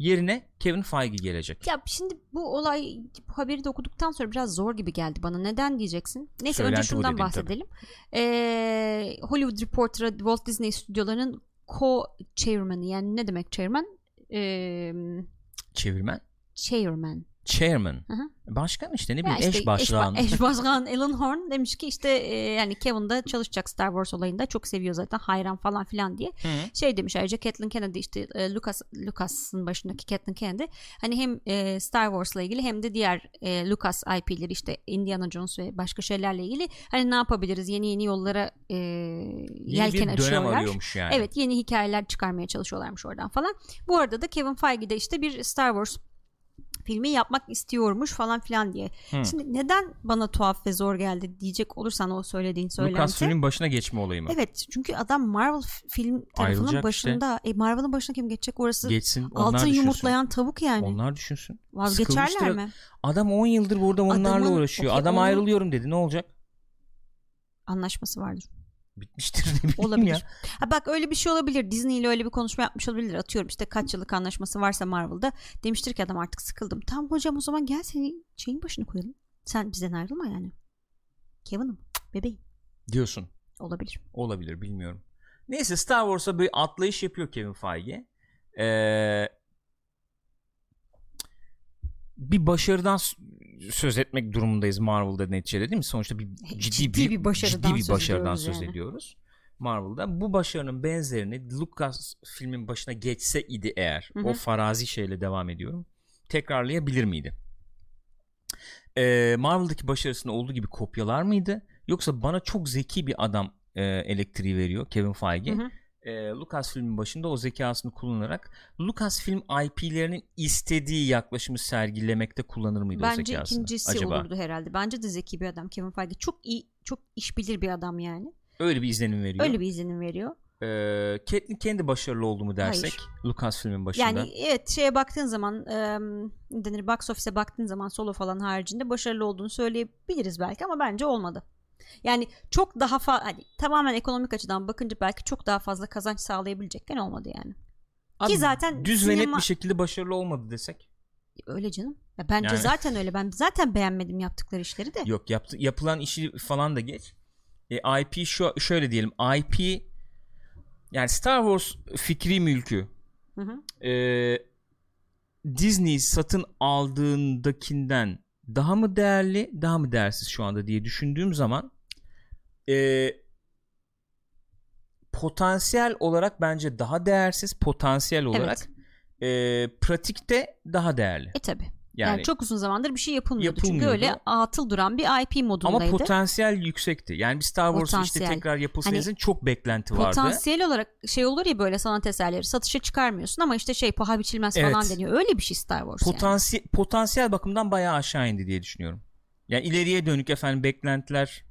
Yerine Kevin Feige gelecek. Ya şimdi bu olay bu haberi de okuduktan sonra biraz zor gibi geldi bana. Neden diyeceksin? Neyse Söylenti önce şundan dediğin bahsedelim. Ee, Hollywood Reporter'a Walt Disney Stüdyoları'nın co-chairman'ı yani ne demek chairman? Ee, Çevirmen. chairman. Chairman. Hı hı. Başkan işte ne bileyim işte eş başkan. Eş, eş başkan Alan Horn demiş ki işte e, yani Kevin da çalışacak Star Wars olayında çok seviyor zaten hayran falan filan diye. Hı. Şey demiş ayrıca Kathleen Kennedy işte e, Lucas Lucas'ın başındaki Kathleen Kennedy hani hem e, Star Wars'la ilgili hem de diğer e, Lucas IP'leri işte Indiana Jones ve başka şeylerle ilgili hani ne yapabiliriz yeni yeni yollara e, Yeni yelken bir dönem açıyorlar. arıyormuş yani. Evet yeni hikayeler çıkarmaya çalışıyorlarmış oradan falan. Bu arada da Kevin Feige de işte bir Star Wars filmi yapmak istiyormuş falan filan diye. Hı. Şimdi neden bana tuhaf ve zor geldi diyecek olursan o söylediğin söylenti. Lucasfilm'in başına geçme olayı mı? Evet çünkü adam Marvel film tarafının Ayrılacak başında. E Marvel'ın başına kim geçecek orası? Geçsin. Altın düşünsün. yumurtlayan tavuk yani. Onlar düşünsün. Vazgeçerler mi? Adam 10 yıldır burada onlarla Adamın- uğraşıyor. okey, Adam onun- ayrılıyorum dedi. Ne olacak? Anlaşması vardır. Bitmiştir ne bileyim Olabilir. ya. Ha bak öyle bir şey olabilir. Disney ile öyle bir konuşma yapmış olabilir. Atıyorum işte kaç yıllık anlaşması varsa Marvel'da. Demiştir ki adam artık sıkıldım. Tamam hocam o zaman gel seni şeyin başına koyalım. Sen bizden ayrılma yani. Kevin'im bebeğim. Diyorsun. Olabilir. Olabilir bilmiyorum. Neyse Star Wars'a bir atlayış yapıyor Kevin Feige. Ee, bir başarıdan söz etmek durumundayız Marvel'da neticede değil mi? Sonuçta bir ciddi, Ciddi bir başarıdan ciddi bir söz başarıdan ediyoruz söz yani. ediyoruz. Marvel'da bu başarının benzerini Lucas filmin başına geçse idi eğer Hı hı. o farazi şeyle devam ediyorum tekrarlayabilir miydi? Ee, Marvel'daki başarısını olduğu gibi kopyalar mıydı? Yoksa bana çok zeki bir adam e, elektriği veriyor Kevin Feige. Hı hı. E, Lucasfilm'in başında o zekasını kullanarak Lucasfilm IP'lerinin istediği yaklaşımı sergilemekte kullanır mıydı o Bence zekasını? ikincisi acaba? olurdu herhalde. Bence de zeki bir adam Kevin Feige. Çok iyi, çok iş bilir bir adam yani. Öyle bir izlenim veriyor. Öyle bir izlenim veriyor. Ee, Catelyn kendi başarılı oldu mu dersek Lucasfilm'in başında. Yani evet şeye baktığın zaman e, denir box office'e baktığın zaman solo falan haricinde başarılı olduğunu söyleyebiliriz belki ama bence olmadı. Yani çok daha fa- hani tamamen ekonomik açıdan bakınca belki çok daha fazla kazanç sağlayabilecekken olmadı yani. Abi, Ki zaten düz ve net sinema- bir şekilde başarılı olmadı desek. Öyle canım. Ya bence Yani- zaten öyle. Ben zaten beğenmedim yaptıkları işleri de. Yok yaptı, yapılan işi falan da geç. E, IP şu şöyle diyelim. IP yani Star Wars fikri mülkü Hı hı. e, Disney satın aldığındakinden daha mı değerli daha mı değersiz şu anda diye düşündüğüm zaman e, potansiyel olarak bence daha değersiz potansiyel olarak e, pratikte daha değerli E tabi. yani, Yani, çok uzun zamandır bir şey yapılmıyordu. Yapılmıyordu. Çünkü öyle atıl duran bir IP ama modundaydı. potansiyel yüksekti yani bir Star Wars işte tekrar yapılsa Hani çok beklenti vardı Potansiyel olarak şey olur ya böyle sanat eserleri satışa çıkarmıyorsun ama işte şey paha biçilmez falan Evet. deniyor. Öyle bir şey Star Wars yani. potansiyel potansiyel bakımdan bayağı aşağı indi diye düşünüyorum. Yani ileriye dönük efendim beklentiler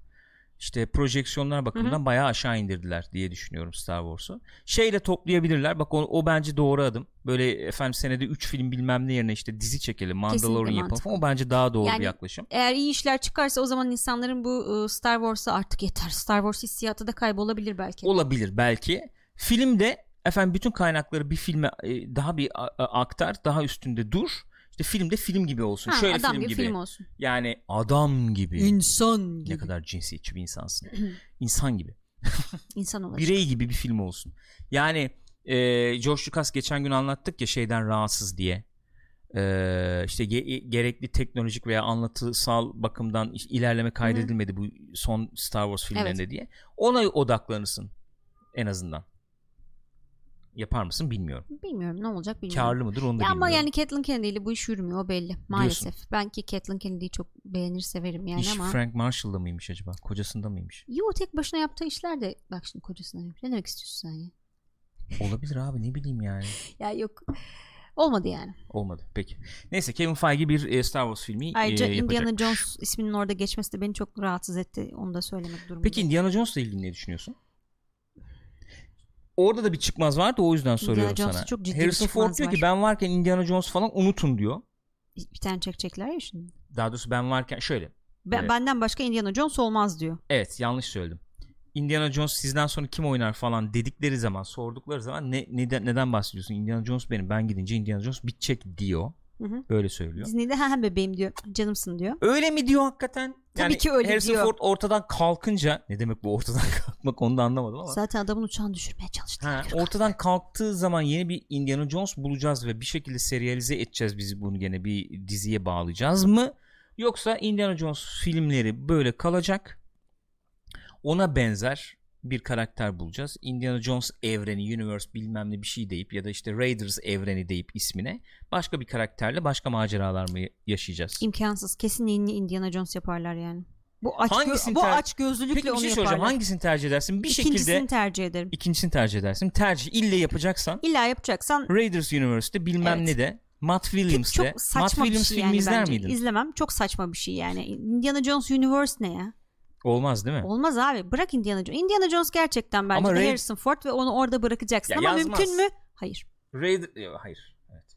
işte projeksiyonlar bakımından bayağı aşağı indirdiler diye düşünüyorum Star Wars'u. Şeyle toplayabilirler. Bak o, o bence doğru adım. Böyle efendim senede 3 film bilmem ne yerine işte dizi çekelim. Mandalorian yapalım. mantıklı. O bence daha doğru Yani- bir yaklaşım. Eğer iyi işler çıkarsa o zaman insanların bu e, Star Wars'a artık yeter. Star Wars hissiyatı da kaybolabilir belki. Olabilir belki. Filmde efendim bütün kaynakları bir filme e, daha bir aktar, daha üstünde dur. İşte filmde film gibi olsun. Ha, Şöyle adam film gibi, gibi. film olsun. Yani adam gibi. İnsan Ne gibi. kadar cinsiyetçi bir insansın. İnsan gibi. İnsan olacak. Birey gibi bir film olsun. Yani e, George Lucas geçen gün anlattık ya şeyden rahatsız diye. E, işte ge- gerekli teknolojik veya anlatısal bakımdan ilerleme kaydedilmedi bu son Star Wars filmlerinde diye. Ona odaklanırsın en azından. Yapar mısın bilmiyorum. Bilmiyorum ne olacak bilmiyorum. Karlı mıdır onu da Ya bilmiyorum. ama yani Kathleen Kennedy ile bu iş yürümüyor o belli maalesef. Ben ki Kathleen Kennedy'yi çok beğenir severim yani İş ama. Frank Marshall'da mıymış acaba? Kocasında mıymış? Yo tek başına yaptığı işler de bak şimdi kocasına yapmış. Ne demek istiyorsun sen ya? Olabilir abi ne bileyim yani. Ya yok. Olmadı yani. Olmadı. Peki. Neyse Kevin Feige bir e, Star Wars filmi Ayrıca e, Indiana. Jones isminin orada geçmesi de beni çok rahatsız etti. Onu da söylemek durumundayım. Peki Indiana Jones'la ilgili ne düşünüyorsun? Orada da bir çıkmaz vardı o yüzden soruyorum Jones'ta sana. çok ciddi Harrison Ford diyor ki var. ben varken Indiana Jones falan unutun diyor. bir tane çekecekler ya şimdi. Daha doğrusu ben varken şöyle. Ben, Evet. Benden başka Indiana Jones olmaz diyor. Evet yanlış söyledim. Indiana Jones sizden sonra kim oynar falan dedikleri zaman sordukları zaman ne neden neden bahsediyorsun? Indiana Jones benim. Ben gidince Indiana Jones bitecek diyor. Hı hı. Böyle söylüyor. Disney'de ha ha bebeğim diyor. Canımsın diyor. Öyle mi diyor hakikaten? Tabii ki öyle Harrison diyor. Ford ortadan kalkınca ne demek bu ortadan kalkmak onu da anlamadım ama. Zaten adamın uçağını düşürmeye çalıştı. Ha, ortadan kalktığı zaman yeni bir Indiana Jones bulacağız ve bir şekilde serialize edeceğiz biz bunu gene bir diziye bağlayacağız mı? Yoksa Indiana Jones filmleri böyle kalacak. Ona benzer bir karakter bulacağız. Indiana Jones evreni, universe bilmem ne bir şey deyip ya da işte Raiders evreni deyip ismine başka bir karakterle başka maceralar mı yaşayacağız? İmkansız. Kesin yeni Indiana Jones yaparlar yani. Bu aç Hangisini bu aç gözlülükle Peki bir onu şey yaparlar. Hangisini tercih edersin? Bir İkincisini şekilde tercih ederim. ikincisini tercih edersin. Tercih ille yapacaksan İlla yapacaksan Raiders Universe'de bilmem Evet. ne de Matt Williams'te çok saçma Matt bir Williams şey filmi yani izler bence. miydin? İzlemem. Çok saçma bir şey yani. Indiana Jones Universe ne ya? Olmaz değil mi? Olmaz abi. Bırak Indiana Jones. Indiana Jones gerçekten bence Ama Raid- Harrison Ford ve onu orada bırakacaksın. Ya Ama yazmaz. mümkün mü? Hayır. Raider hayır. Evet.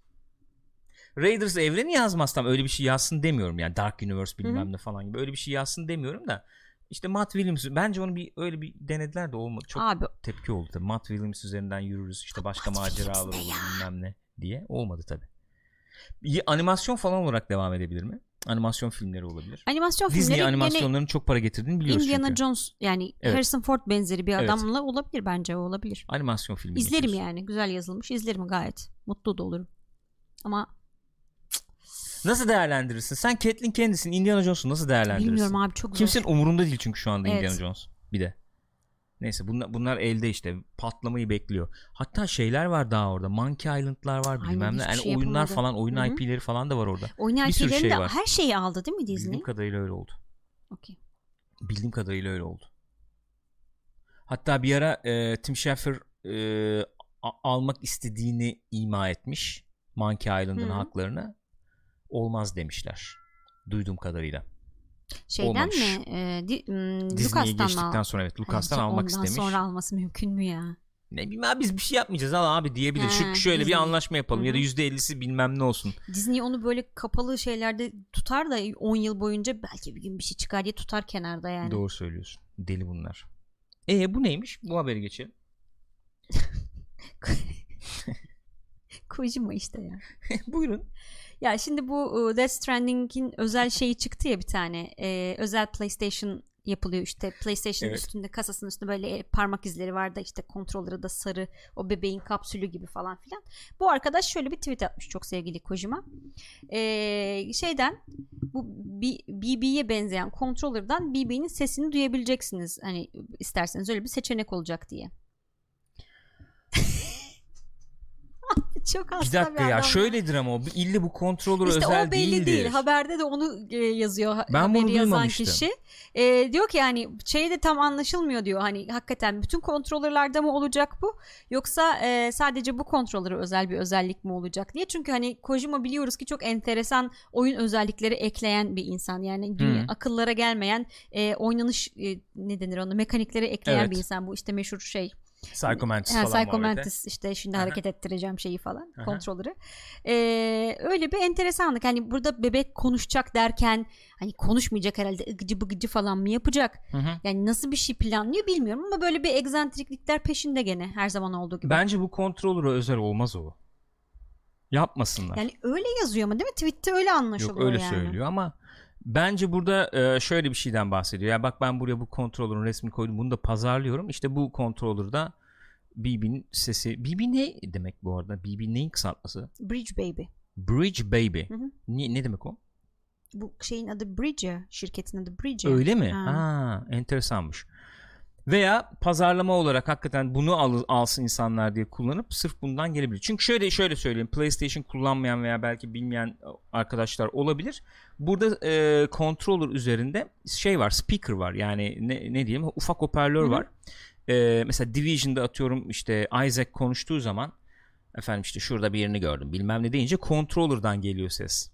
Raiders evreni yazmaz tam öyle bir şey yazsın demiyorum yani Dark Universe bilmem ne falan gibi öyle bir şey yazsın demiyorum da işte Matt Williams bence onu bir öyle bir denediler de olmadı çok Abi tepki oldu tabii. Matt Williams üzerinden yürürüz işte başka Matt maceralar olur bilmem ne diye olmadı tabi. Animasyon falan olarak devam edebilir mi? Animasyon filmleri olabilir. animasyon Disney filmleri animasyonlarının çok para getirdiğini biliyoruz Indiana çünkü. Jones yani Evet. Harrison Ford benzeri bir Evet. adamla olabilir bence o olabilir. Animasyon filmi. İzlerim geçiyorsun. yani. Güzel yazılmış. İzlerim gayet. Mutlu da olurum. Ama Nasıl değerlendirirsin? Sen Catelyn kendisini Indiana Jones'u nasıl değerlendirirsin? bilmiyorum abi çok zor. Kimsenin umurunda değil çünkü şu anda Evet. Indiana Jones. Bir de. Neyse bunlar, bunlar elde işte patlamayı bekliyor. Hatta şeyler var daha orada. Monkey Island'lar var Aynen, bilmem ne. hiçbir Yani şey oyunlar yapamadı. falan oyun Hı hı. IP'leri falan da var orada. Oyun bir sürü şey de var. her şeyi aldı değil mi Disney? Bildiğim kadarıyla öyle oldu. Okey. Bildiğim kadarıyla öyle oldu. Hatta bir ara e, Tim Schafer e, almak istediğini ima etmiş. Monkey Island'ın Hı. haklarını. Olmaz demişler. Duyduğum kadarıyla. Şeyden Olmamış. mi? E, di, m, Disney'e Lucas'tan geçtikten al- sonra evet Lucas'tan Hayır, almak ondan istemiş. sonra alması mümkün mü ya? Ne bileyim abi biz bir şey yapmayacağız al abi diyebilir. Şu He, şöyle bir Disney. anlaşma yapalım ya da hı. %50'si bilmem ne olsun. Disney onu böyle kapalı şeylerde tutar da 10 yıl boyunca belki bir gün bir şey çıkar diye tutar kenarda yani. Doğru söylüyorsun. Deli bunlar. E bu neymiş? Bu haberi geçelim. Kojima işte ya. Buyurun. Ya şimdi bu Death Stranding'in özel şeyi çıktı ya bir tane. E, özel PlayStation yapılıyor işte PlayStation Evet. üstünde kasasının üstünde böyle parmak izleri var da işte kontrolleri da sarı o bebeğin kapsülü gibi falan filan. Bu arkadaş şöyle bir tweet atmış çok sevgili Kojima. E, şeyden bu BB'ye benzeyen controller'dan BB'nin sesini duyabileceksiniz. Hani isterseniz öyle bir seçenek olacak diye. çok hasta Bir dakika adam ya şöyledir ama o ille bu kontrolör işte özel o belli değildir. değil. Haberde de onu e, yazıyor Ben bunu yazan kişi. E, diyor ki yani şey de tam anlaşılmıyor diyor. Hani hakikaten bütün kontrolörlerde mi olacak bu yoksa e, sadece bu kontrolöre özel bir özellik mi olacak diye. Çünkü hani Kojima biliyoruz ki çok enteresan oyun özellikleri ekleyen bir insan. Yani dünya, Hı. akıllara gelmeyen e, oynanış e, ne denir onu mekanikleri ekleyen Evet. bir insan. Bu işte meşhur şey Psycho Mantis Ha, falan Psycho. Mantis işte şimdi Aha. hareket ettireceğim şeyi falan Aha. kontrolörü. Ee, öyle bir enteresanlık. Hani burada bebek konuşacak derken hani konuşmayacak herhalde ıgıcı bıgıcı falan mı yapacak? Hı hı. Yani nasıl bir şey planlıyor bilmiyorum ama böyle bir egzantriklikler peşinde gene her zaman olduğu gibi. Bence bu kontrolöre özel olmaz o. Yapmasınlar. Yani öyle yazıyor ama değil mi? Tweet'te öyle anlaşılıyor Yok öyle yani. söylüyor ama bence burada e, şöyle bir şeyden bahsediyor. Ya bak ben buraya bu kontrolörün resmini koydum. Bunu da pazarlıyorum. İşte bu kontrolörde BB'nin sesi. BB ne demek bu arada? BB neyin kısaltması? Bridge Baby. Bridge Baby. Hı hı. Ne, ne demek o? Bu şeyin adı Bridge ya. Şirketin adı Bridge. ya. Öyle mi? Ha. Ha, enteresanmış. Veya pazarlama olarak hakikaten bunu al, alsın insanlar diye kullanıp sırf bundan gelebilir. Çünkü şöyle şöyle söyleyeyim. PlayStation kullanmayan veya belki bilmeyen arkadaşlar olabilir. Burada e, controller üzerinde şey var, speaker var. Yani ne, ne diyeyim? Ufak hoparlör var. E, mesela Division'da atıyorum işte Isaac konuştuğu zaman Efendim işte şurada bir yerini gördüm bilmem ne deyince controller'dan geliyor ses.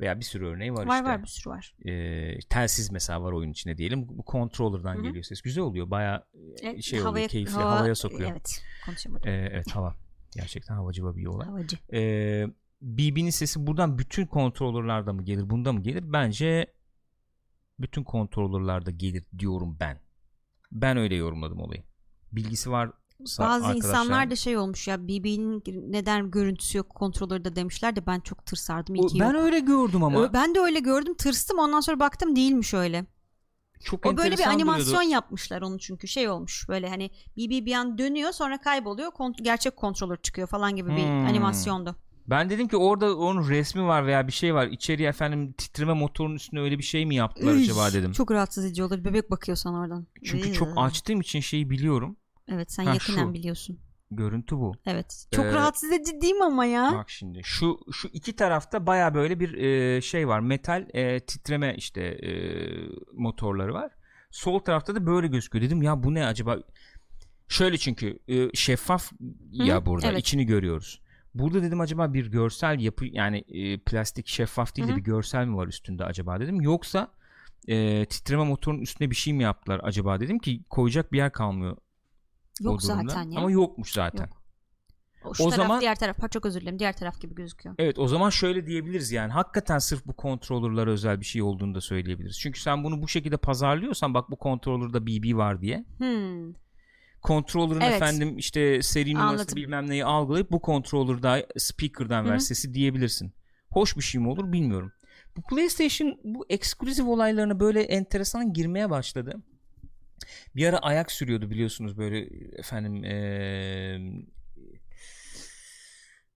Veya bir sürü örneği var, Var işte. var bir sürü var. Ee, telsiz mesela var oyun içinde diyelim. Bu controller'dan geliyor ses. Güzel oluyor. Baya E, şey oluyor, keyifli, havaya sokuyor. Evet konuşamadım. Ee, evet hava. Gerçekten havacı bir olay. Havacı. Ee, BB'nin sesi buradan bütün kontrolörlerde mı gelir bunda mı gelir? Bence bütün kontrolörlerde gelir diyorum ben. Ben öyle yorumladım olayı. Bilgisi var Bazı insanlar da şey olmuş ya BB'nin neden görüntüsü yok kontrolörü de demişler de ben çok tırsardım. Ki ben yok. öyle gördüm ama. Ben de öyle gördüm tırstım ondan sonra baktım değilmiş öyle. Çok O böyle bir animasyon duruyordu. yapmışlar onu çünkü şey olmuş böyle hani BB bir an dönüyor sonra kayboluyor kont- gerçek kontrolör çıkıyor falan gibi bir Hmm. animasyondu. Ben dedim ki orada onun resmi var veya bir şey var. İçeriye efendim titreme motorunun üstüne öyle bir şey mi yaptılar Üy, acaba dedim. Çok rahatsız edici olur bebek bakıyor sana oradan. Çünkü Iy. çok açtığım için şeyi biliyorum. Evet sen Ha, yakından şu. biliyorsun. Görüntü bu. Evet. Çok Ee, rahatsız edici değil mi ama ya? Bak şimdi şu şu iki tarafta baya böyle bir e, şey var. Metal e, titreme işte e, motorları var. Sol tarafta da böyle gözüküyor. Dedim ya bu ne acaba? Şöyle çünkü e, şeffaf ya Hı, burada evet. içini görüyoruz. Burada dedim acaba bir görsel yapı yani e, plastik şeffaf değil de Hı hı. bir görsel mi var üstünde acaba dedim. Yoksa e, titreme motorunun üstüne bir şey mi yaptılar acaba dedim ki koyacak bir yer kalmıyor Yok o durumda. zaten ya. Ama yokmuş zaten. Yok. O, şu o taraf zaman- diğer taraf. Ha, çok özür dilerim. Diğer taraf gibi gözüküyor. Evet o zaman şöyle diyebiliriz yani hakikaten sırf bu kontrolörlere özel bir şey olduğunu da söyleyebiliriz. Çünkü sen bunu bu şekilde pazarlıyorsan bak bu kontrolörde BB var diye. Hmm. Kontrolörün Evet. efendim işte seri numarası Anladım. bilmem neyi algılayıp bu kontrolörde speaker'dan ver sesi diyebilirsin. Hoş bir şey mi olur bilmiyorum. Bu PlayStation bu ekskluzif olaylarına böyle enteresan girmeye başladı. Bir ara ayak sürüyordu biliyorsunuz böyle efendim eee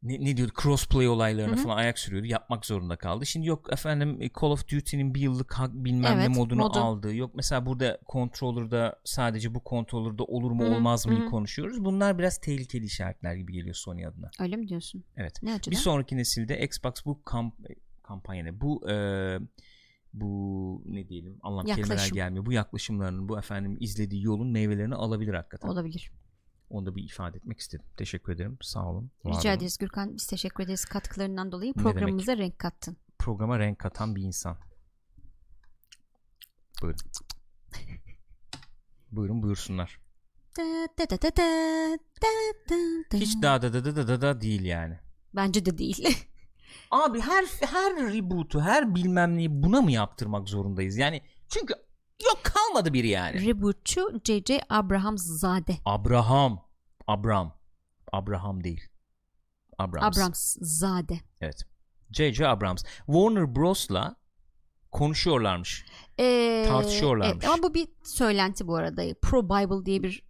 ne, ne diyordu crossplay olaylarına Hı hı. falan ayak sürüyordu yapmak zorunda kaldı. Şimdi yok efendim e, Call of Duty'nin bir yıllık hak bilmem ne Evet, modunu modu. aldı. Yok mesela burada controller'da sadece bu controller'da olur mu Hı hı, olmaz mı konuşuyoruz. Bunlar biraz tehlikeli işaretler gibi geliyor Sony adına. Öyle mi diyorsun? Evet. Ne açıdan? Bir sonraki nesilde Xbox bu kamp kampanya ne? Bu e, bu ne diyelim anlam kelimeler Yaklaşım. gelmiyor. Bu yaklaşımlarının bu efendim izlediği yolun meyvelerini alabilir hakikaten. Olabilir. Onu da bir ifade etmek istedim. Teşekkür ederim. Sağ olun. Rica olun. ederiz Gürkan. Biz teşekkür ederiz katkılarından dolayı. Programımıza renk kattın. Programa renk katan bir insan. Buyurun. Buyurun buyursunlar. Hiç da da da da da da da değil yani. Bence de değil. Abi her her reboot'u, her bilmem neyi buna mı yaptırmak zorundayız? Yani çünkü yok kalmadı biri yani. Rebootçu J.J. Abrahamzade. Abraham. Abram. Abraham değil. Abrams. Abramszade. Evet. J.J. Abrams. Warner Bros'la konuşuyorlarmış. Ee, Tartışıyorlarmış. evet, ama bu bir söylenti bu arada. Pro Bible diye bir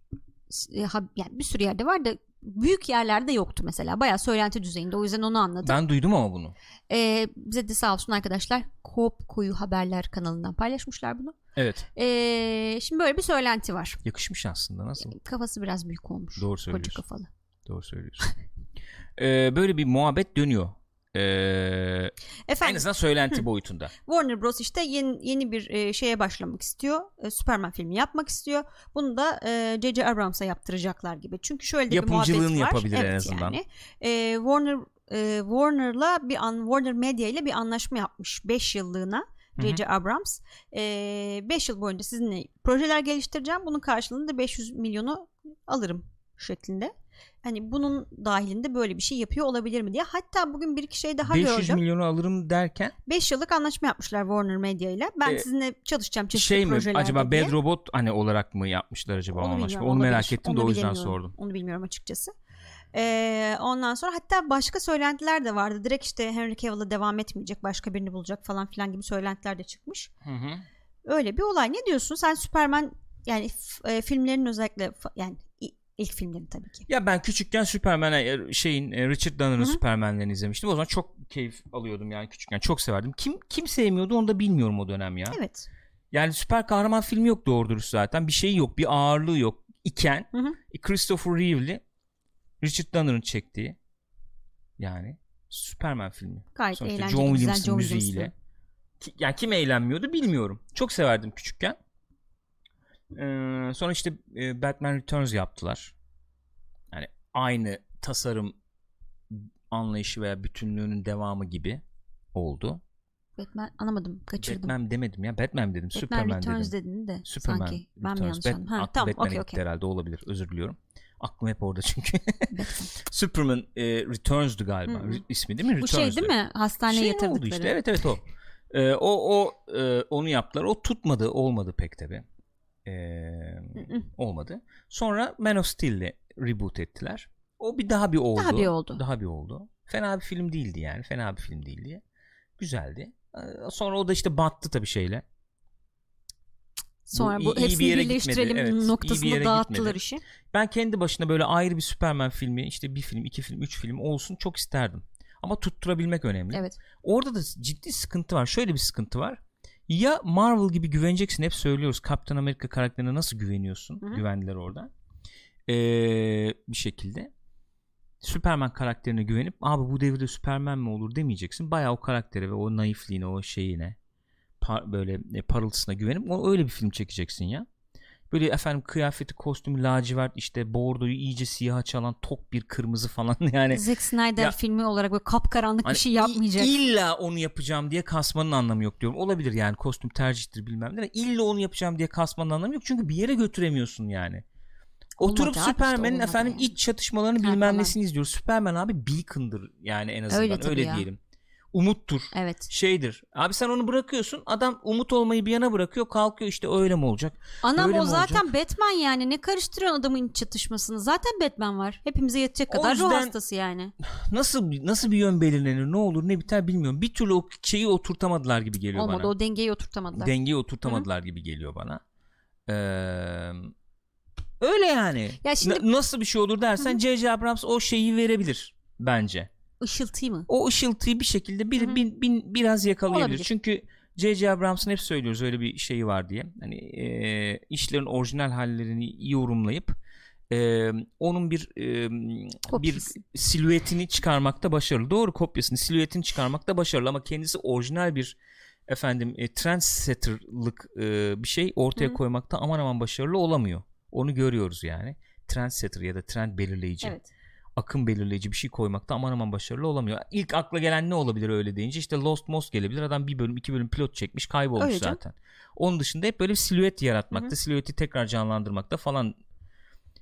e, yani bir sürü yerde var da büyük yerlerde yoktu mesela. Bayağı söylenti düzeyinde. O yüzden onu anladım. Ben duydum ama bunu. Ee, bize de sağ olsun arkadaşlar Kop Koyu Haberler kanalından paylaşmışlar bunu. Evet. Ee, şimdi böyle bir söylenti var. Yakışmış aslında. Nasıl? Kafası biraz büyük olmuş. Doğru Koca söylüyorsun. kafalı. Doğru söylüyorsun. Ee, böyle bir muhabbet dönüyor. Ee, en Efendim azından söylenti boyutunda. Warner Bros işte yeni yeni bir e, şeye başlamak istiyor. E, Superman filmi yapmak istiyor. Bunu da e, J.J. Abrams'a yaptıracaklar gibi. Çünkü şöyle de bir muhabbet var. Yapımcılığını yapabilir en Evet, azından. Yani. E, Warner e, Warner'la bir an Warner Media ile bir anlaşma yapmış 5 yıllığına. Hı hı. J.J. Abrams 5 yıl boyunca sizinle projeler geliştireceğim. Bunun karşılığında 500 milyonu alırım şeklinde. Hani bunun dahilinde böyle bir şey yapıyor olabilir mi diye. Hatta bugün bir iki şey daha 500 gördüm. milyonu alırım derken 5 yıllık anlaşma yapmışlar Warner Media ile. Ben Ee, sizinle çalışacağım çeşitli şey mi projelerde acaba diye. Bad Robot hani olarak mı yapmışlar acaba Onu anlaşma? Onu merak olabilir. ettim de Onu o yüzden sordum. Onu bilmiyorum açıkçası. Ee, ondan sonra hatta başka söylentiler de vardı. Direkt işte Henry Cavill'a devam etmeyecek, başka birini bulacak falan filan gibi söylentiler de çıkmış. Hı hı. Öyle bir olay. Ne diyorsun? Sen Superman yani e, filmlerin özellikle yani ilk filmlerin tabii ki. Ya ben küçükken Superman'e e, şeyin e, Richard Donner'ın. Superman'lerini izlemiştim. O zaman çok keyif alıyordum yani küçükken. Çok severdim. Kim kim sevmiyordu onu da bilmiyorum o dönem ya. Evet. Yani süper kahraman filmi yok doğru dürüst zaten. Bir şey yok. Bir ağırlığı yok. İken Hı hı. e, Christopher Reeve'li Richard Donner'ın çektiği yani Superman filmi. Gayet Sonuçta eğlenceli. John Williams'ın John müziğiyle. Williams'ın. Ki, yani kim eğlenmiyordu bilmiyorum. Çok severdim küçükken. Ee, sonra işte e, Batman Returns yaptılar. Yani aynı tasarım anlayışı veya bütünlüğünün devamı gibi oldu. Batman anlamadım kaçırdım. Batman demedim ya. Batman dedim. Batman Superman Returns dedim. dedin de Superman sanki. Ben mi Returns. yanlış Bat- anladım? Ha, tamam gitti okey. herhalde olabilir. Özür diliyorum. Aklım hep orada çünkü. Batman. Superman e, Returns'du galiba. Hı ismi değil mi? Bu şey değil Returns'du. mi? Hastaneye Şey yatırdıkları. oldu işte. Evet evet o. Ee, o o e, onu yaptılar. O tutmadı, olmadı pek tabi. Hı. olmadı. Sonra Man of Steel'le reboot ettiler. O bir daha bir oldu. Daha bir oldu. Daha bir oldu. Fena bir film değildi yani. Fena bir film değildi. Güzeldi. Ee, Sonra o da işte battı tabii şeyle. Sonra Bu bu, iyi- iyi bir hepsini yere birleştirelim gitmedi. Evet, bir noktasında dağıttılar gitmedi. işi. Ben kendi başına böyle ayrı bir Superman filmi işte bir film, iki film, üç film olsun çok isterdim. Ama tutturabilmek önemli. Evet. Orada da ciddi sıkıntı var. Şöyle bir sıkıntı var. Ya Marvel gibi güveneceksin. Hep söylüyoruz. Captain America karakterine nasıl güveniyorsun? Hı hı. Güvendiler orada. Ee, bir şekilde. Superman karakterine güvenip abi bu devirde Superman mi olur demeyeceksin. Bayağı o karaktere ve o naifliğine, o şeyine par- böyle e, parıltısına güvenip o öyle bir film çekeceksin ya. Böyle efendim kıyafeti, kostümü lacivert işte bordoyu iyice siyaha çalan tok bir kırmızı falan yani Zack Snyder Ya- filmi olarak böyle kapkaranlık Hani bir şey yapmayacak. İlla onu yapacağım diye kasmanın anlamı yok diyorum. Olabilir yani kostüm tercihtir bilmem ne. İlla onu yapacağım diye kasmanın anlamı yok. Çünkü bir yere götüremiyorsun yani. Oturup işte, Superman'in olmadı efendim yani. iç çatışmalarını bilmem nesini izliyoruz. Superman abi beacon'dır yani en azından Öyle öyle, ya. diyelim. Umuttur. Evet. Şeydir. Abi sen onu bırakıyorsun. Adam umut olmayı bir yana bırakıyor. Kalkıyor işte öyle mi olacak? Anam Öyle o zaten olacak? Batman yani. Ne karıştırıyorsun adamın çatışmasını? Zaten Batman var. Hepimize yetecek O kadar ruh yüzden- hastası yani. Nasıl nasıl bir yön belirlenir? Ne olur ne biter bilmiyorum. Bir türlü o şeyi oturtamadılar gibi geliyor Olmadı bana. o dengeyi oturtamadılar. dengeyi oturtamadılar gibi geliyor bana. Ee, öyle yani. Ya şimdi- Na- nasıl bir şey olur dersen J.J. Abrams o şeyi verebilir bence. Işıltıyı mı? O ışıltıyı bir şekilde bir, Hı hı. bin, bin- biraz yakalayabilir. Olabilir. Çünkü J.J. Abrams'ın hep söylüyoruz öyle bir şeyi var diye. Hani e, işlerin orijinal hallerini yorumlayıp e, onun bir e, bir silüetini çıkarmakta başarılı. Doğru kopyasını, silüetini çıkarmakta başarılı ama kendisi orijinal bir efendim e, trendsetter'lık e, bir şey ortaya Hı. koymakta aman aman başarılı olamıyor. Onu görüyoruz yani. Trendsetter ya da trend belirleyici Evet. Akım belirleyici bir şey koymakta aman aman başarılı olamıyor. İlk akla gelen ne olabilir öyle deyince işte Lost Most gelebilir. Adam bir bölüm iki bölüm pilot çekmiş kaybolmuş Öyle canım. zaten. Onun dışında hep böyle bir silüet yaratmakta, Hı hı. silüeti tekrar canlandırmakta falan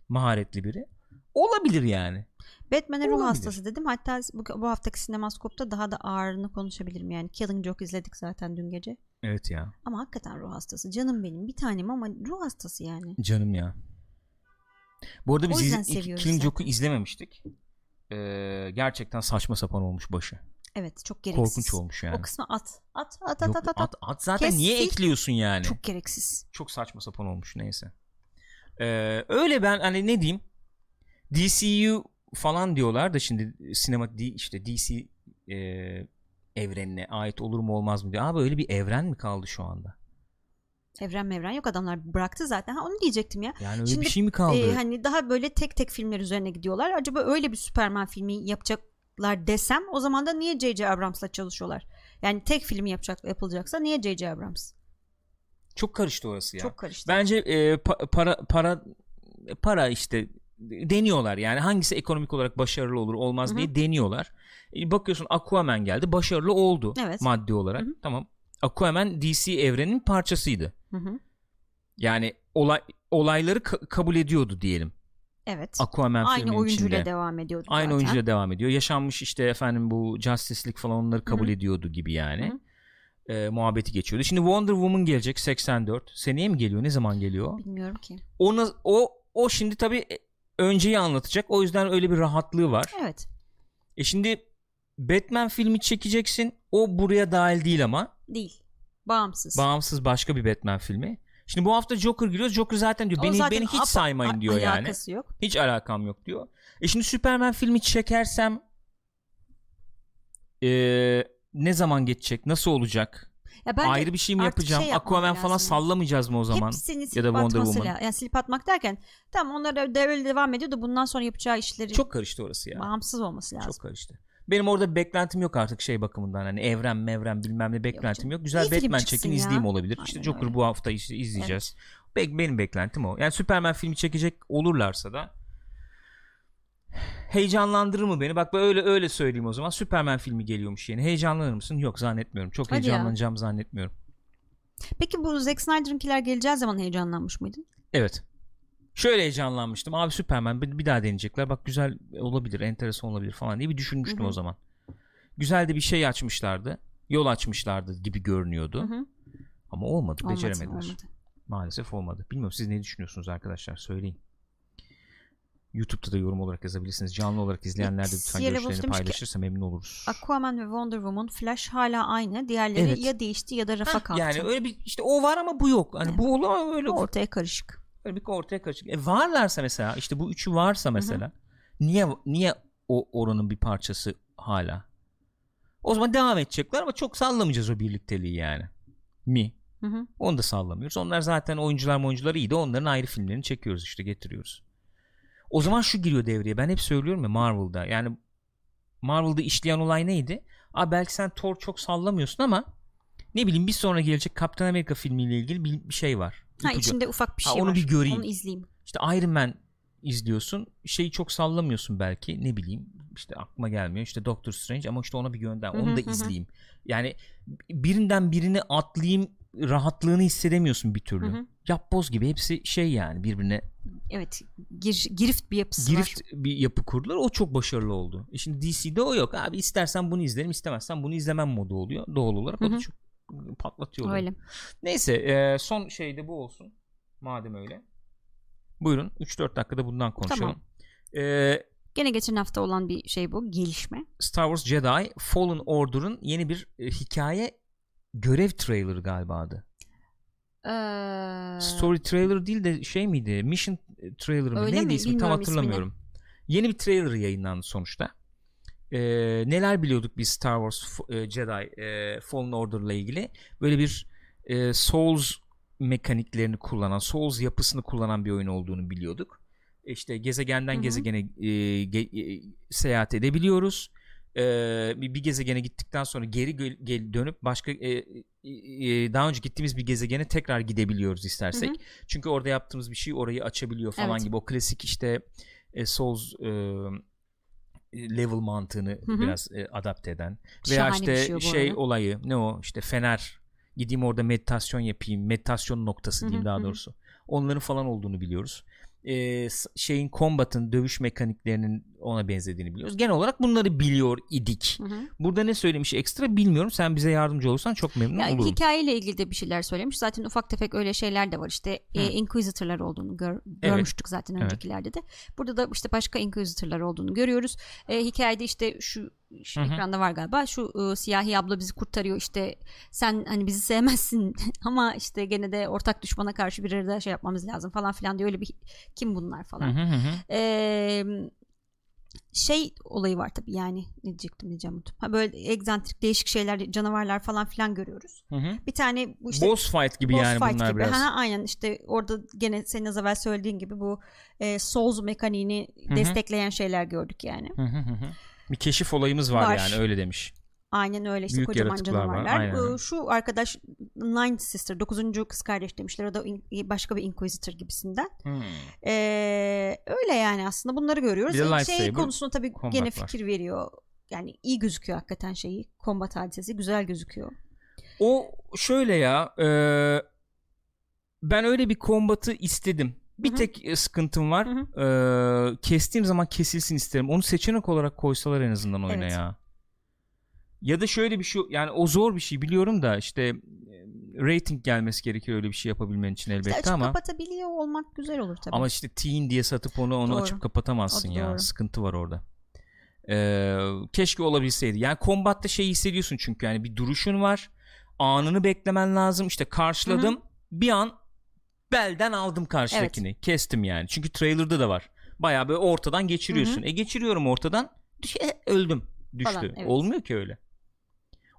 maharetli biri. Olabilir yani. Batman'e ruh hastası dedim. Hatta bu, bu haftaki sinemaskopta daha da ağırını konuşabilirim yani. Killing Joke izledik zaten dün gece. Evet ya. Ama hakikaten ruh hastası. Canım benim bir tanem ama ruh hastası yani. Canım ya. Bu arada O biz iz- Killing. Joke'u izlememiştik. Ee, gerçekten saçma sapan olmuş başı. Evet çok gereksiz. Korkunç olmuş yani. O kısmı at. At at at Yok, at at. at, at zaten Kes, niye sil. ekliyorsun yani? Çok gereksiz. çok saçma sapan olmuş neyse. Ee, öyle ben hani ne diyeyim DCU falan diyorlar da şimdi sinema işte DC e, evrenine ait olur mu olmaz mı diyor. Abi öyle bir evren mi kaldı şu anda? Evren mevren yok adamlar bıraktı zaten. Ha, onu diyecektim ya. Yani öyle Şimdi, bir şey mi kaldı? Ee, hani daha böyle tek tek filmler üzerine gidiyorlar. Acaba öyle bir Superman filmi yapacaklar desem o zaman da niye J.J. Abrams'la çalışıyorlar? Yani tek film yapacak yapılacaksa niye J.J. Abrams? Çok karıştı orası ya. Çok karıştı. Bence e, pa- para para para işte deniyorlar yani hangisi ekonomik olarak başarılı olur olmaz Hı hı. diye deniyorlar. E, bakıyorsun Aquaman geldi başarılı oldu Evet. maddi olarak Hı hı. tamam. Aquaman DC evreninin parçasıydı. Hı hı. Yani olay olayları ka- kabul ediyordu diyelim. Evet. Aquaman Aynı filminin oyuncuyla içinde. devam ediyordu Aynı zaten. oyuncuyla devam ediyor. Yaşanmış işte efendim bu Justice League falan onları kabul Hı ediyordu gibi yani. Hı E, muhabbeti geçiyordu. Şimdi Wonder Woman gelecek 84. Seneye mi geliyor? Ne zaman geliyor? Bilmiyorum ki. Ona, o o şimdi tabii önceyi anlatacak. O yüzden öyle bir rahatlığı var. Evet. E şimdi Batman filmi çekeceksin. O buraya dahil değil ama. Değil. Bağımsız. Bağımsız başka bir Batman filmi. Şimdi bu hafta Joker giriyor. Joker zaten diyor O beni zaten beni hiç saymayın diyor yani. Alakası yok. Hiç alakam yok diyor. E şimdi Superman filmi çekersem e, ne zaman geçecek? Nasıl olacak? Ya bence Ayrı bir şey mi yapacağım? şey Aquaman falan lazım. sallamayacağız mı o zaman? Hepsini silip Ya da Wonder Woman. la- Yani silip atmak derken tamam onlar da devre devam ediyor da bundan sonra yapacağı işleri Çok karıştı orası ya. bağımsız olması lazım. Çok karıştı. Benim orada beklentim yok artık şey bakımından hani evren mevren bilmem ne beklentim canım. yok. Güzel İyi Batman çekin ya. izleyeyim olabilir. Aynen işte Joker öyle. bu hafta işte izleyeceğiz. Be- benim beklentim o. Yani Superman filmi çekecek olurlarsa da Heyecanlandırır mı beni? Bak böyle öyle söyleyeyim o zaman. Superman filmi geliyormuş yeni. Heyecanlanır mısın? Yok zannetmiyorum. Çok Hadi ya. heyecanlanacağımı zannetmiyorum. Peki bu Zack Snyder'ınkiler geleceği zaman heyecanlanmış mıydın? Evet. Şöyle heyecanlanmıştım. Abi Superman bir, bir daha deneyecekler. Bak güzel olabilir, enteresan olabilir falan diye bir düşünmüştüm Hı hı. o zaman. Güzel de bir şey açmışlardı. Yol açmışlardı gibi görünüyordu. Hı hı. Ama olmadı, Olmadı, beceremediler. olmadı. Maalesef olmadı. Bilmiyorum siz ne düşünüyorsunuz arkadaşlar? Söyleyin. YouTube'da da yorum olarak yazabilirsiniz. Canlı olarak izleyenler de lütfen görüşlerini ki, paylaşırsa memnun oluruz. Aquaman ve Wonder Woman Flash hala aynı. Diğerleri Evet. ya değişti ya da rafa Hah, kalktı. yani öyle bir işte o var ama bu yok. Hani Evet. bu olur öyle Ortaya karışık. Böyle bir ortaya karışık. E varlarsa mesela işte bu üçü varsa mesela niye niye o oranın bir parçası hala? O zaman devam edecekler ama çok sallamayacağız o birlikteliği yani. Mi? Hı hı. Onu da sallamıyoruz. Onlar zaten oyuncular oyuncuları iyi de onların ayrı filmlerini çekiyoruz işte getiriyoruz. O zaman şu giriyor devreye. Ben hep söylüyorum ya Marvel'da. Yani Marvel'da işleyen olay neydi? Abi belki sen Thor çok sallamıyorsun ama ne bileyim bir sonra gelecek Captain America filmiyle ilgili bir, bir şey var. Ha İpucu. içinde ufak bir Ha, şey onu var. bir göreyim. Onu izleyeyim. İşte Iron Man izliyorsun. Şeyi çok sallamıyorsun belki. Ne bileyim. işte aklıma gelmiyor. İşte Doctor Strange ama işte ona bir gönder. Onu da izleyeyim. Yani birinden birini atlayayım rahatlığını hissedemiyorsun bir türlü. Yapboz gibi hepsi şey yani birbirine Evet. Gir, girift bir yapısı var. girift bir yapı kurdular. O çok başarılı oldu. E şimdi DC'de o yok. Abi istersen bunu izlerim, istemezsen bunu izlemem modu oluyor. Doğal olarak o Hı da çok patlatıyorlar. Öyle. Neyse e, son şey de bu olsun. Madem öyle. Buyurun 3-4 dakikada bundan konuşalım. E, Gene geçen hafta olan bir şey bu. Gelişme. Star Wars Jedi Fallen Order'ın yeni bir e, hikaye görev trailerı galiba adı. Ee, Story trailer değil de şey miydi? Mission trailer mı? Öyle Neydi mi? ismi? Tam Bilmiyorum hatırlamıyorum. Yeni bir trailer yayınlandı sonuçta. Ee, neler biliyorduk biz Star Wars e, Jedi e, Fallen Order ile ilgili? Böyle bir e, Souls mekaniklerini kullanan, Souls yapısını kullanan bir oyun olduğunu biliyorduk. İşte gezegenden Hı hı. gezegene e, ge- e, seyahat edebiliyoruz. Ee, bir, gezegene gittikten sonra geri gel- gel- dönüp başka e, e, e, daha önce gittiğimiz bir gezegene tekrar gidebiliyoruz istersek. Hı hı. Çünkü orada yaptığımız bir şey orayı açabiliyor falan Evet. gibi. O klasik işte e, Souls e, level mantığını Hı hı. biraz e, adapte eden. Veya Şahane işte şey şey olayı ne o? İşte fener gideyim orada meditasyon yapayım meditasyon noktası diyeyim daha hı hı. doğrusu. Onların falan olduğunu biliyoruz S- şeyin combat'ın dövüş mekaniklerinin ona benzediğini biliyoruz genel olarak bunları biliyor idik Hı hı. burada ne söylemiş ekstra bilmiyorum sen bize yardımcı olursan çok memnun Ya, olurum hikayeyle ilgili de bir şeyler söylemiş. Zaten ufak tefek öyle şeyler de var. İşte Hı. e, Inquisitor'lar olduğunu gör- görmüştük zaten Evet. öncekilerde de. Burada da işte başka Inquisitor'lar olduğunu görüyoruz. E, hikayede işte şu, şu Hı hı. ekranda var galiba. Şu e, siyahi abla bizi kurtarıyor. İşte sen hani bizi sevmezsin ama işte gene de ortak düşmana karşı bir arada şey yapmamız lazım falan filan diye öyle bir kim bunlar falan. Hı hı hı hı. Ee, şey olayı var tabii yani ne diyecektim diyeceğim unuttum. Ha böyle egzantrik değişik şeyler canavarlar falan filan görüyoruz. Hı hı. Bir tane bu işte boss fight gibi boss yani fight bunlar gibi. biraz. Ha, aynen işte orada gene senin az evvel söylediğin gibi bu e, Souls mekaniğini Hı hı. destekleyen şeyler gördük yani. Hı hı hı. Bir keşif olayımız var, Var. yani öyle demiş. Aynen öyle işte Büyük kocaman var, canavarlar. Ee, Şu arkadaş Ninth Sister 9. kız kardeş demişler. O da başka bir Inquisitor gibisinden. Hmm. Ee, öyle yani aslında bunları görüyoruz. Bir lightsaber, şey konusunda tabii gene var. fikir veriyor. Yani iyi gözüküyor hakikaten şeyi. Combat hadisesi güzel gözüküyor. O şöyle ya e, ben öyle bir kombatı istedim. Bir Hı hı. tek e, sıkıntım var. Hı E, kestiğim zaman kesilsin isterim. Onu seçenek olarak koysalar en azından oyuna Evet. ya. Ya da şöyle bir şey yani o zor bir şey biliyorum da işte e, rating gelmesi gerekir öyle bir şey yapabilmen için elbette İşte açıp ama kapatabiliyor olmak güzel olur tabii. ama işte teen diye satıp onu onu Doğru. açıp kapatamazsın O ya. doğru. Sıkıntı var orada. Ee, keşke olabilseydi. Yani kombatta şey hissediyorsun çünkü yani bir duruşun var. Anını beklemen lazım. İşte karşıladım. Bir an belden aldım karşıdakini. Kestim yani. Çünkü trailer'da da var. Bayağı böyle ortadan geçiriyorsun. E geçiriyorum ortadan. Düş- e, öldüm. Düştü. Falan, evet. Olmuyor ki öyle.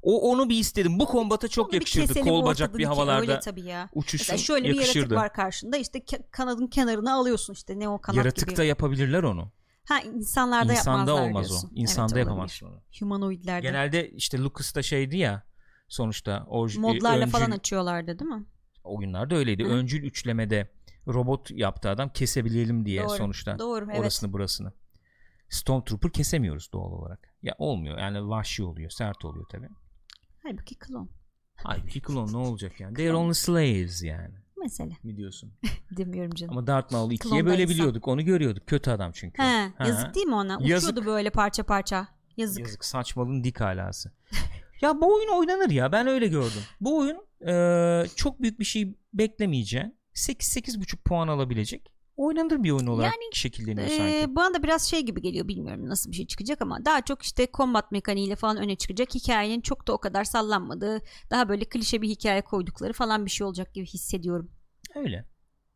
O onu bir istedim. Bu kombata çok Onu bir yakışırdı. keselim Kol bacak bir havalarda Öyle tabii ya. uçuşsun. Mesela şöyle bir yakışırdı. yaratık var karşında işte kanadın kenarını alıyorsun işte ne o kanat Yaratıkta gibi. yapabilirler onu. Ha insanlarda İnsanda yapmazlar olmaz diyorsun. o. İnsanda evet, yapamazsın onu. Humanoidlerde. Genelde işte Lucas'ta şeydi ya sonuçta orj- Modlarla öncül- falan açıyorlardı değil mi? Oyunlarda öyleydi. Hı. Öncül üçlemede robot yaptı adam kesebilelim diye Doğru, sonuçta Doğru evet. orasını burasını. Stormtrooper kesemiyoruz doğal olarak. Ya olmuyor yani vahşi oluyor sert oluyor tabi. Halbuki klon. Halbuki klon ne olacak yani? They're only slaves yani. Mesela. Mi diyorsun? Demiyorum canım. Ama Darth Maul'u ikiye Klon da bölebiliyorduk. Onu görüyorduk. Kötü adam çünkü. He, Ha. yazık değil mi ona? Uçuyordu Yazık. böyle parça parça. Yazık. Yazık saçmalığın dik alası. ya bu oyun oynanır ya ben öyle gördüm. Bu oyun e, çok büyük bir şey beklemeyeceğin 8-8.5 puan alabilecek oynanır bir oyun olarak Yani, şekilleniyor Ee, sanki. bana da biraz şey gibi geliyor bilmiyorum nasıl bir şey çıkacak ama daha çok işte combat mekaniğiyle falan öne çıkacak hikayenin çok da o kadar sallanmadığı daha böyle klişe bir hikaye koydukları falan bir şey olacak gibi hissediyorum. Öyle.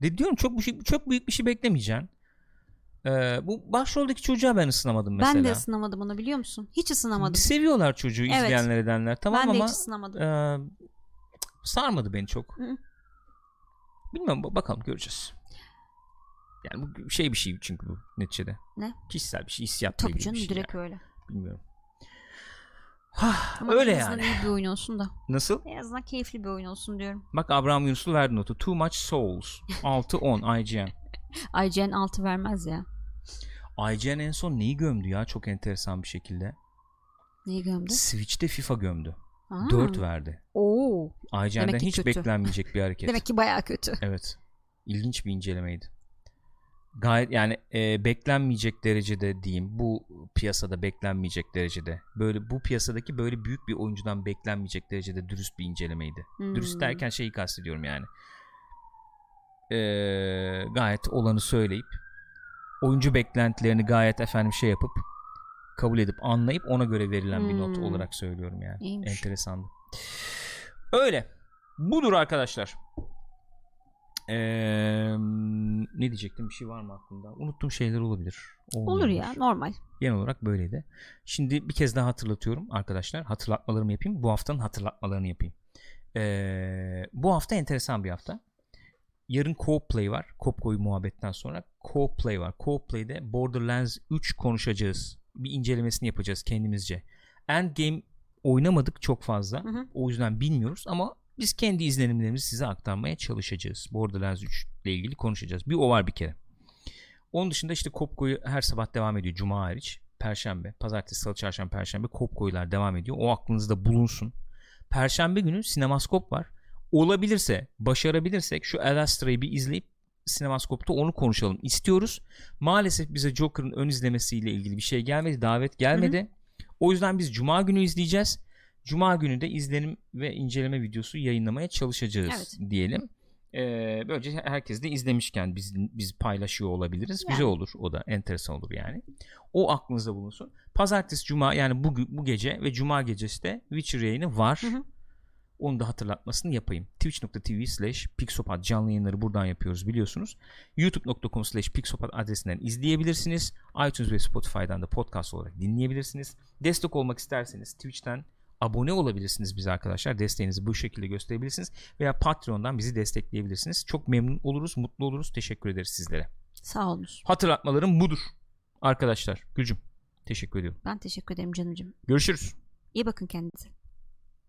De diyorum çok bir şey, çok büyük bir şey beklemeyeceksin. E, bu başroldeki çocuğa ben ısınamadım mesela. Ben de ısınamadım onu biliyor musun? Hiç ısınamadım. Seviyorlar çocuğu Evet. izleyenler edenler tamam ben de ama hiç ısınamadım. e, sarmadı beni çok. Hı. Bilmiyorum ba- bakalım göreceğiz. Yani bu şey bir şey çünkü bu neticede. Ne? Kişisel bir şey, hissiyatla Tabii canım bir şey direkt yani. öyle. Bilmiyorum. Hah, Ama öyle en azından yani. iyi bir oyun olsun da. Nasıl? En azından keyifli bir oyun olsun diyorum. Bak Abraham Yunus'u verdi notu. Too much souls. 6-10 IGN. IGN 6 vermez ya. IGN en son neyi gömdü ya çok enteresan bir şekilde. Neyi gömdü? Switch'te FIFA gömdü. Aa. 4 verdi. Oo. IGN'den hiç kötü. beklenmeyecek bir hareket. Demek ki baya kötü. Evet. İlginç bir incelemeydi. Gayet yani e, beklenmeyecek derecede diyeyim. Bu piyasada beklenmeyecek derecede. Böyle bu piyasadaki böyle büyük bir oyuncudan beklenmeyecek derecede dürüst bir incelemeydi. Hmm. Dürüst derken şeyi kastediyorum yani. E, gayet olanı söyleyip oyuncu beklentilerini gayet efendim şey yapıp kabul edip anlayıp ona göre verilen bir not Hmm. olarak söylüyorum yani. İyiymiş. Enteresandı. Öyle. Budur arkadaşlar. Ee, ne diyecektim bir şey var mı aklımda? Unuttuğum şeyler olabilir. Olur Olmayabilir. ya normal. Genel olarak böyleydi. Şimdi bir kez daha hatırlatıyorum arkadaşlar. Hatırlatmalarımı yapayım. Bu haftanın hatırlatmalarını yapayım. Ee, bu hafta enteresan bir hafta. Yarın co play var. Kopko'yu muhabbetten sonra co play var. co play'de Borderlands 3 konuşacağız. Bir incelemesini yapacağız kendimizce. Endgame oynamadık çok fazla. Hı hı. O yüzden bilmiyoruz ama biz kendi izlenimlerimizi size aktarmaya çalışacağız. Borderlands 3 ile ilgili konuşacağız. Bir o var bir kere. Onun dışında işte Kopko'yu her sabah devam ediyor. Cuma hariç. Perşembe, pazartesi, salı, çarşamba, perşembe Kopko'yular devam ediyor. O aklınızda bulunsun. Perşembe günü sinemaskop var. Olabilirse, başarabilirsek şu Ad Astra'yı bir izleyip sinemaskopta onu konuşalım istiyoruz. Maalesef bize Joker'ın ön izlemesiyle ilgili bir şey gelmedi. Davet gelmedi. O yüzden biz Cuma günü izleyeceğiz. Cuma günü de izlenim ve inceleme videosu yayınlamaya çalışacağız Evet. diyelim. Ee, böylece herkes de izlemişken biz biz paylaşıyor olabiliriz. Yani. Güzel olur. O da enteresan olur yani. O aklınızda bulunsun. Pazartesi, cuma yani bu bu gece ve cuma gecesi de Witcher yayını var. Hı hı. Onu da hatırlatmasını yapayım. Twitch.tv slash Pixopat canlı yayınları buradan yapıyoruz biliyorsunuz. YouTube.com slash Pixopat adresinden izleyebilirsiniz. iTunes ve Spotify'dan da podcast olarak dinleyebilirsiniz. Destek olmak isterseniz Twitch'ten abone olabilirsiniz bize arkadaşlar. Desteğinizi bu şekilde gösterebilirsiniz. Veya Patreon'dan bizi destekleyebilirsiniz. Çok memnun oluruz, mutlu oluruz. Teşekkür ederiz sizlere. Sağ olunuz. Hatırlatmalarım budur. Arkadaşlar Gülcüm teşekkür ediyorum. Ben teşekkür ederim canımcığım. Görüşürüz. İyi bakın kendinize.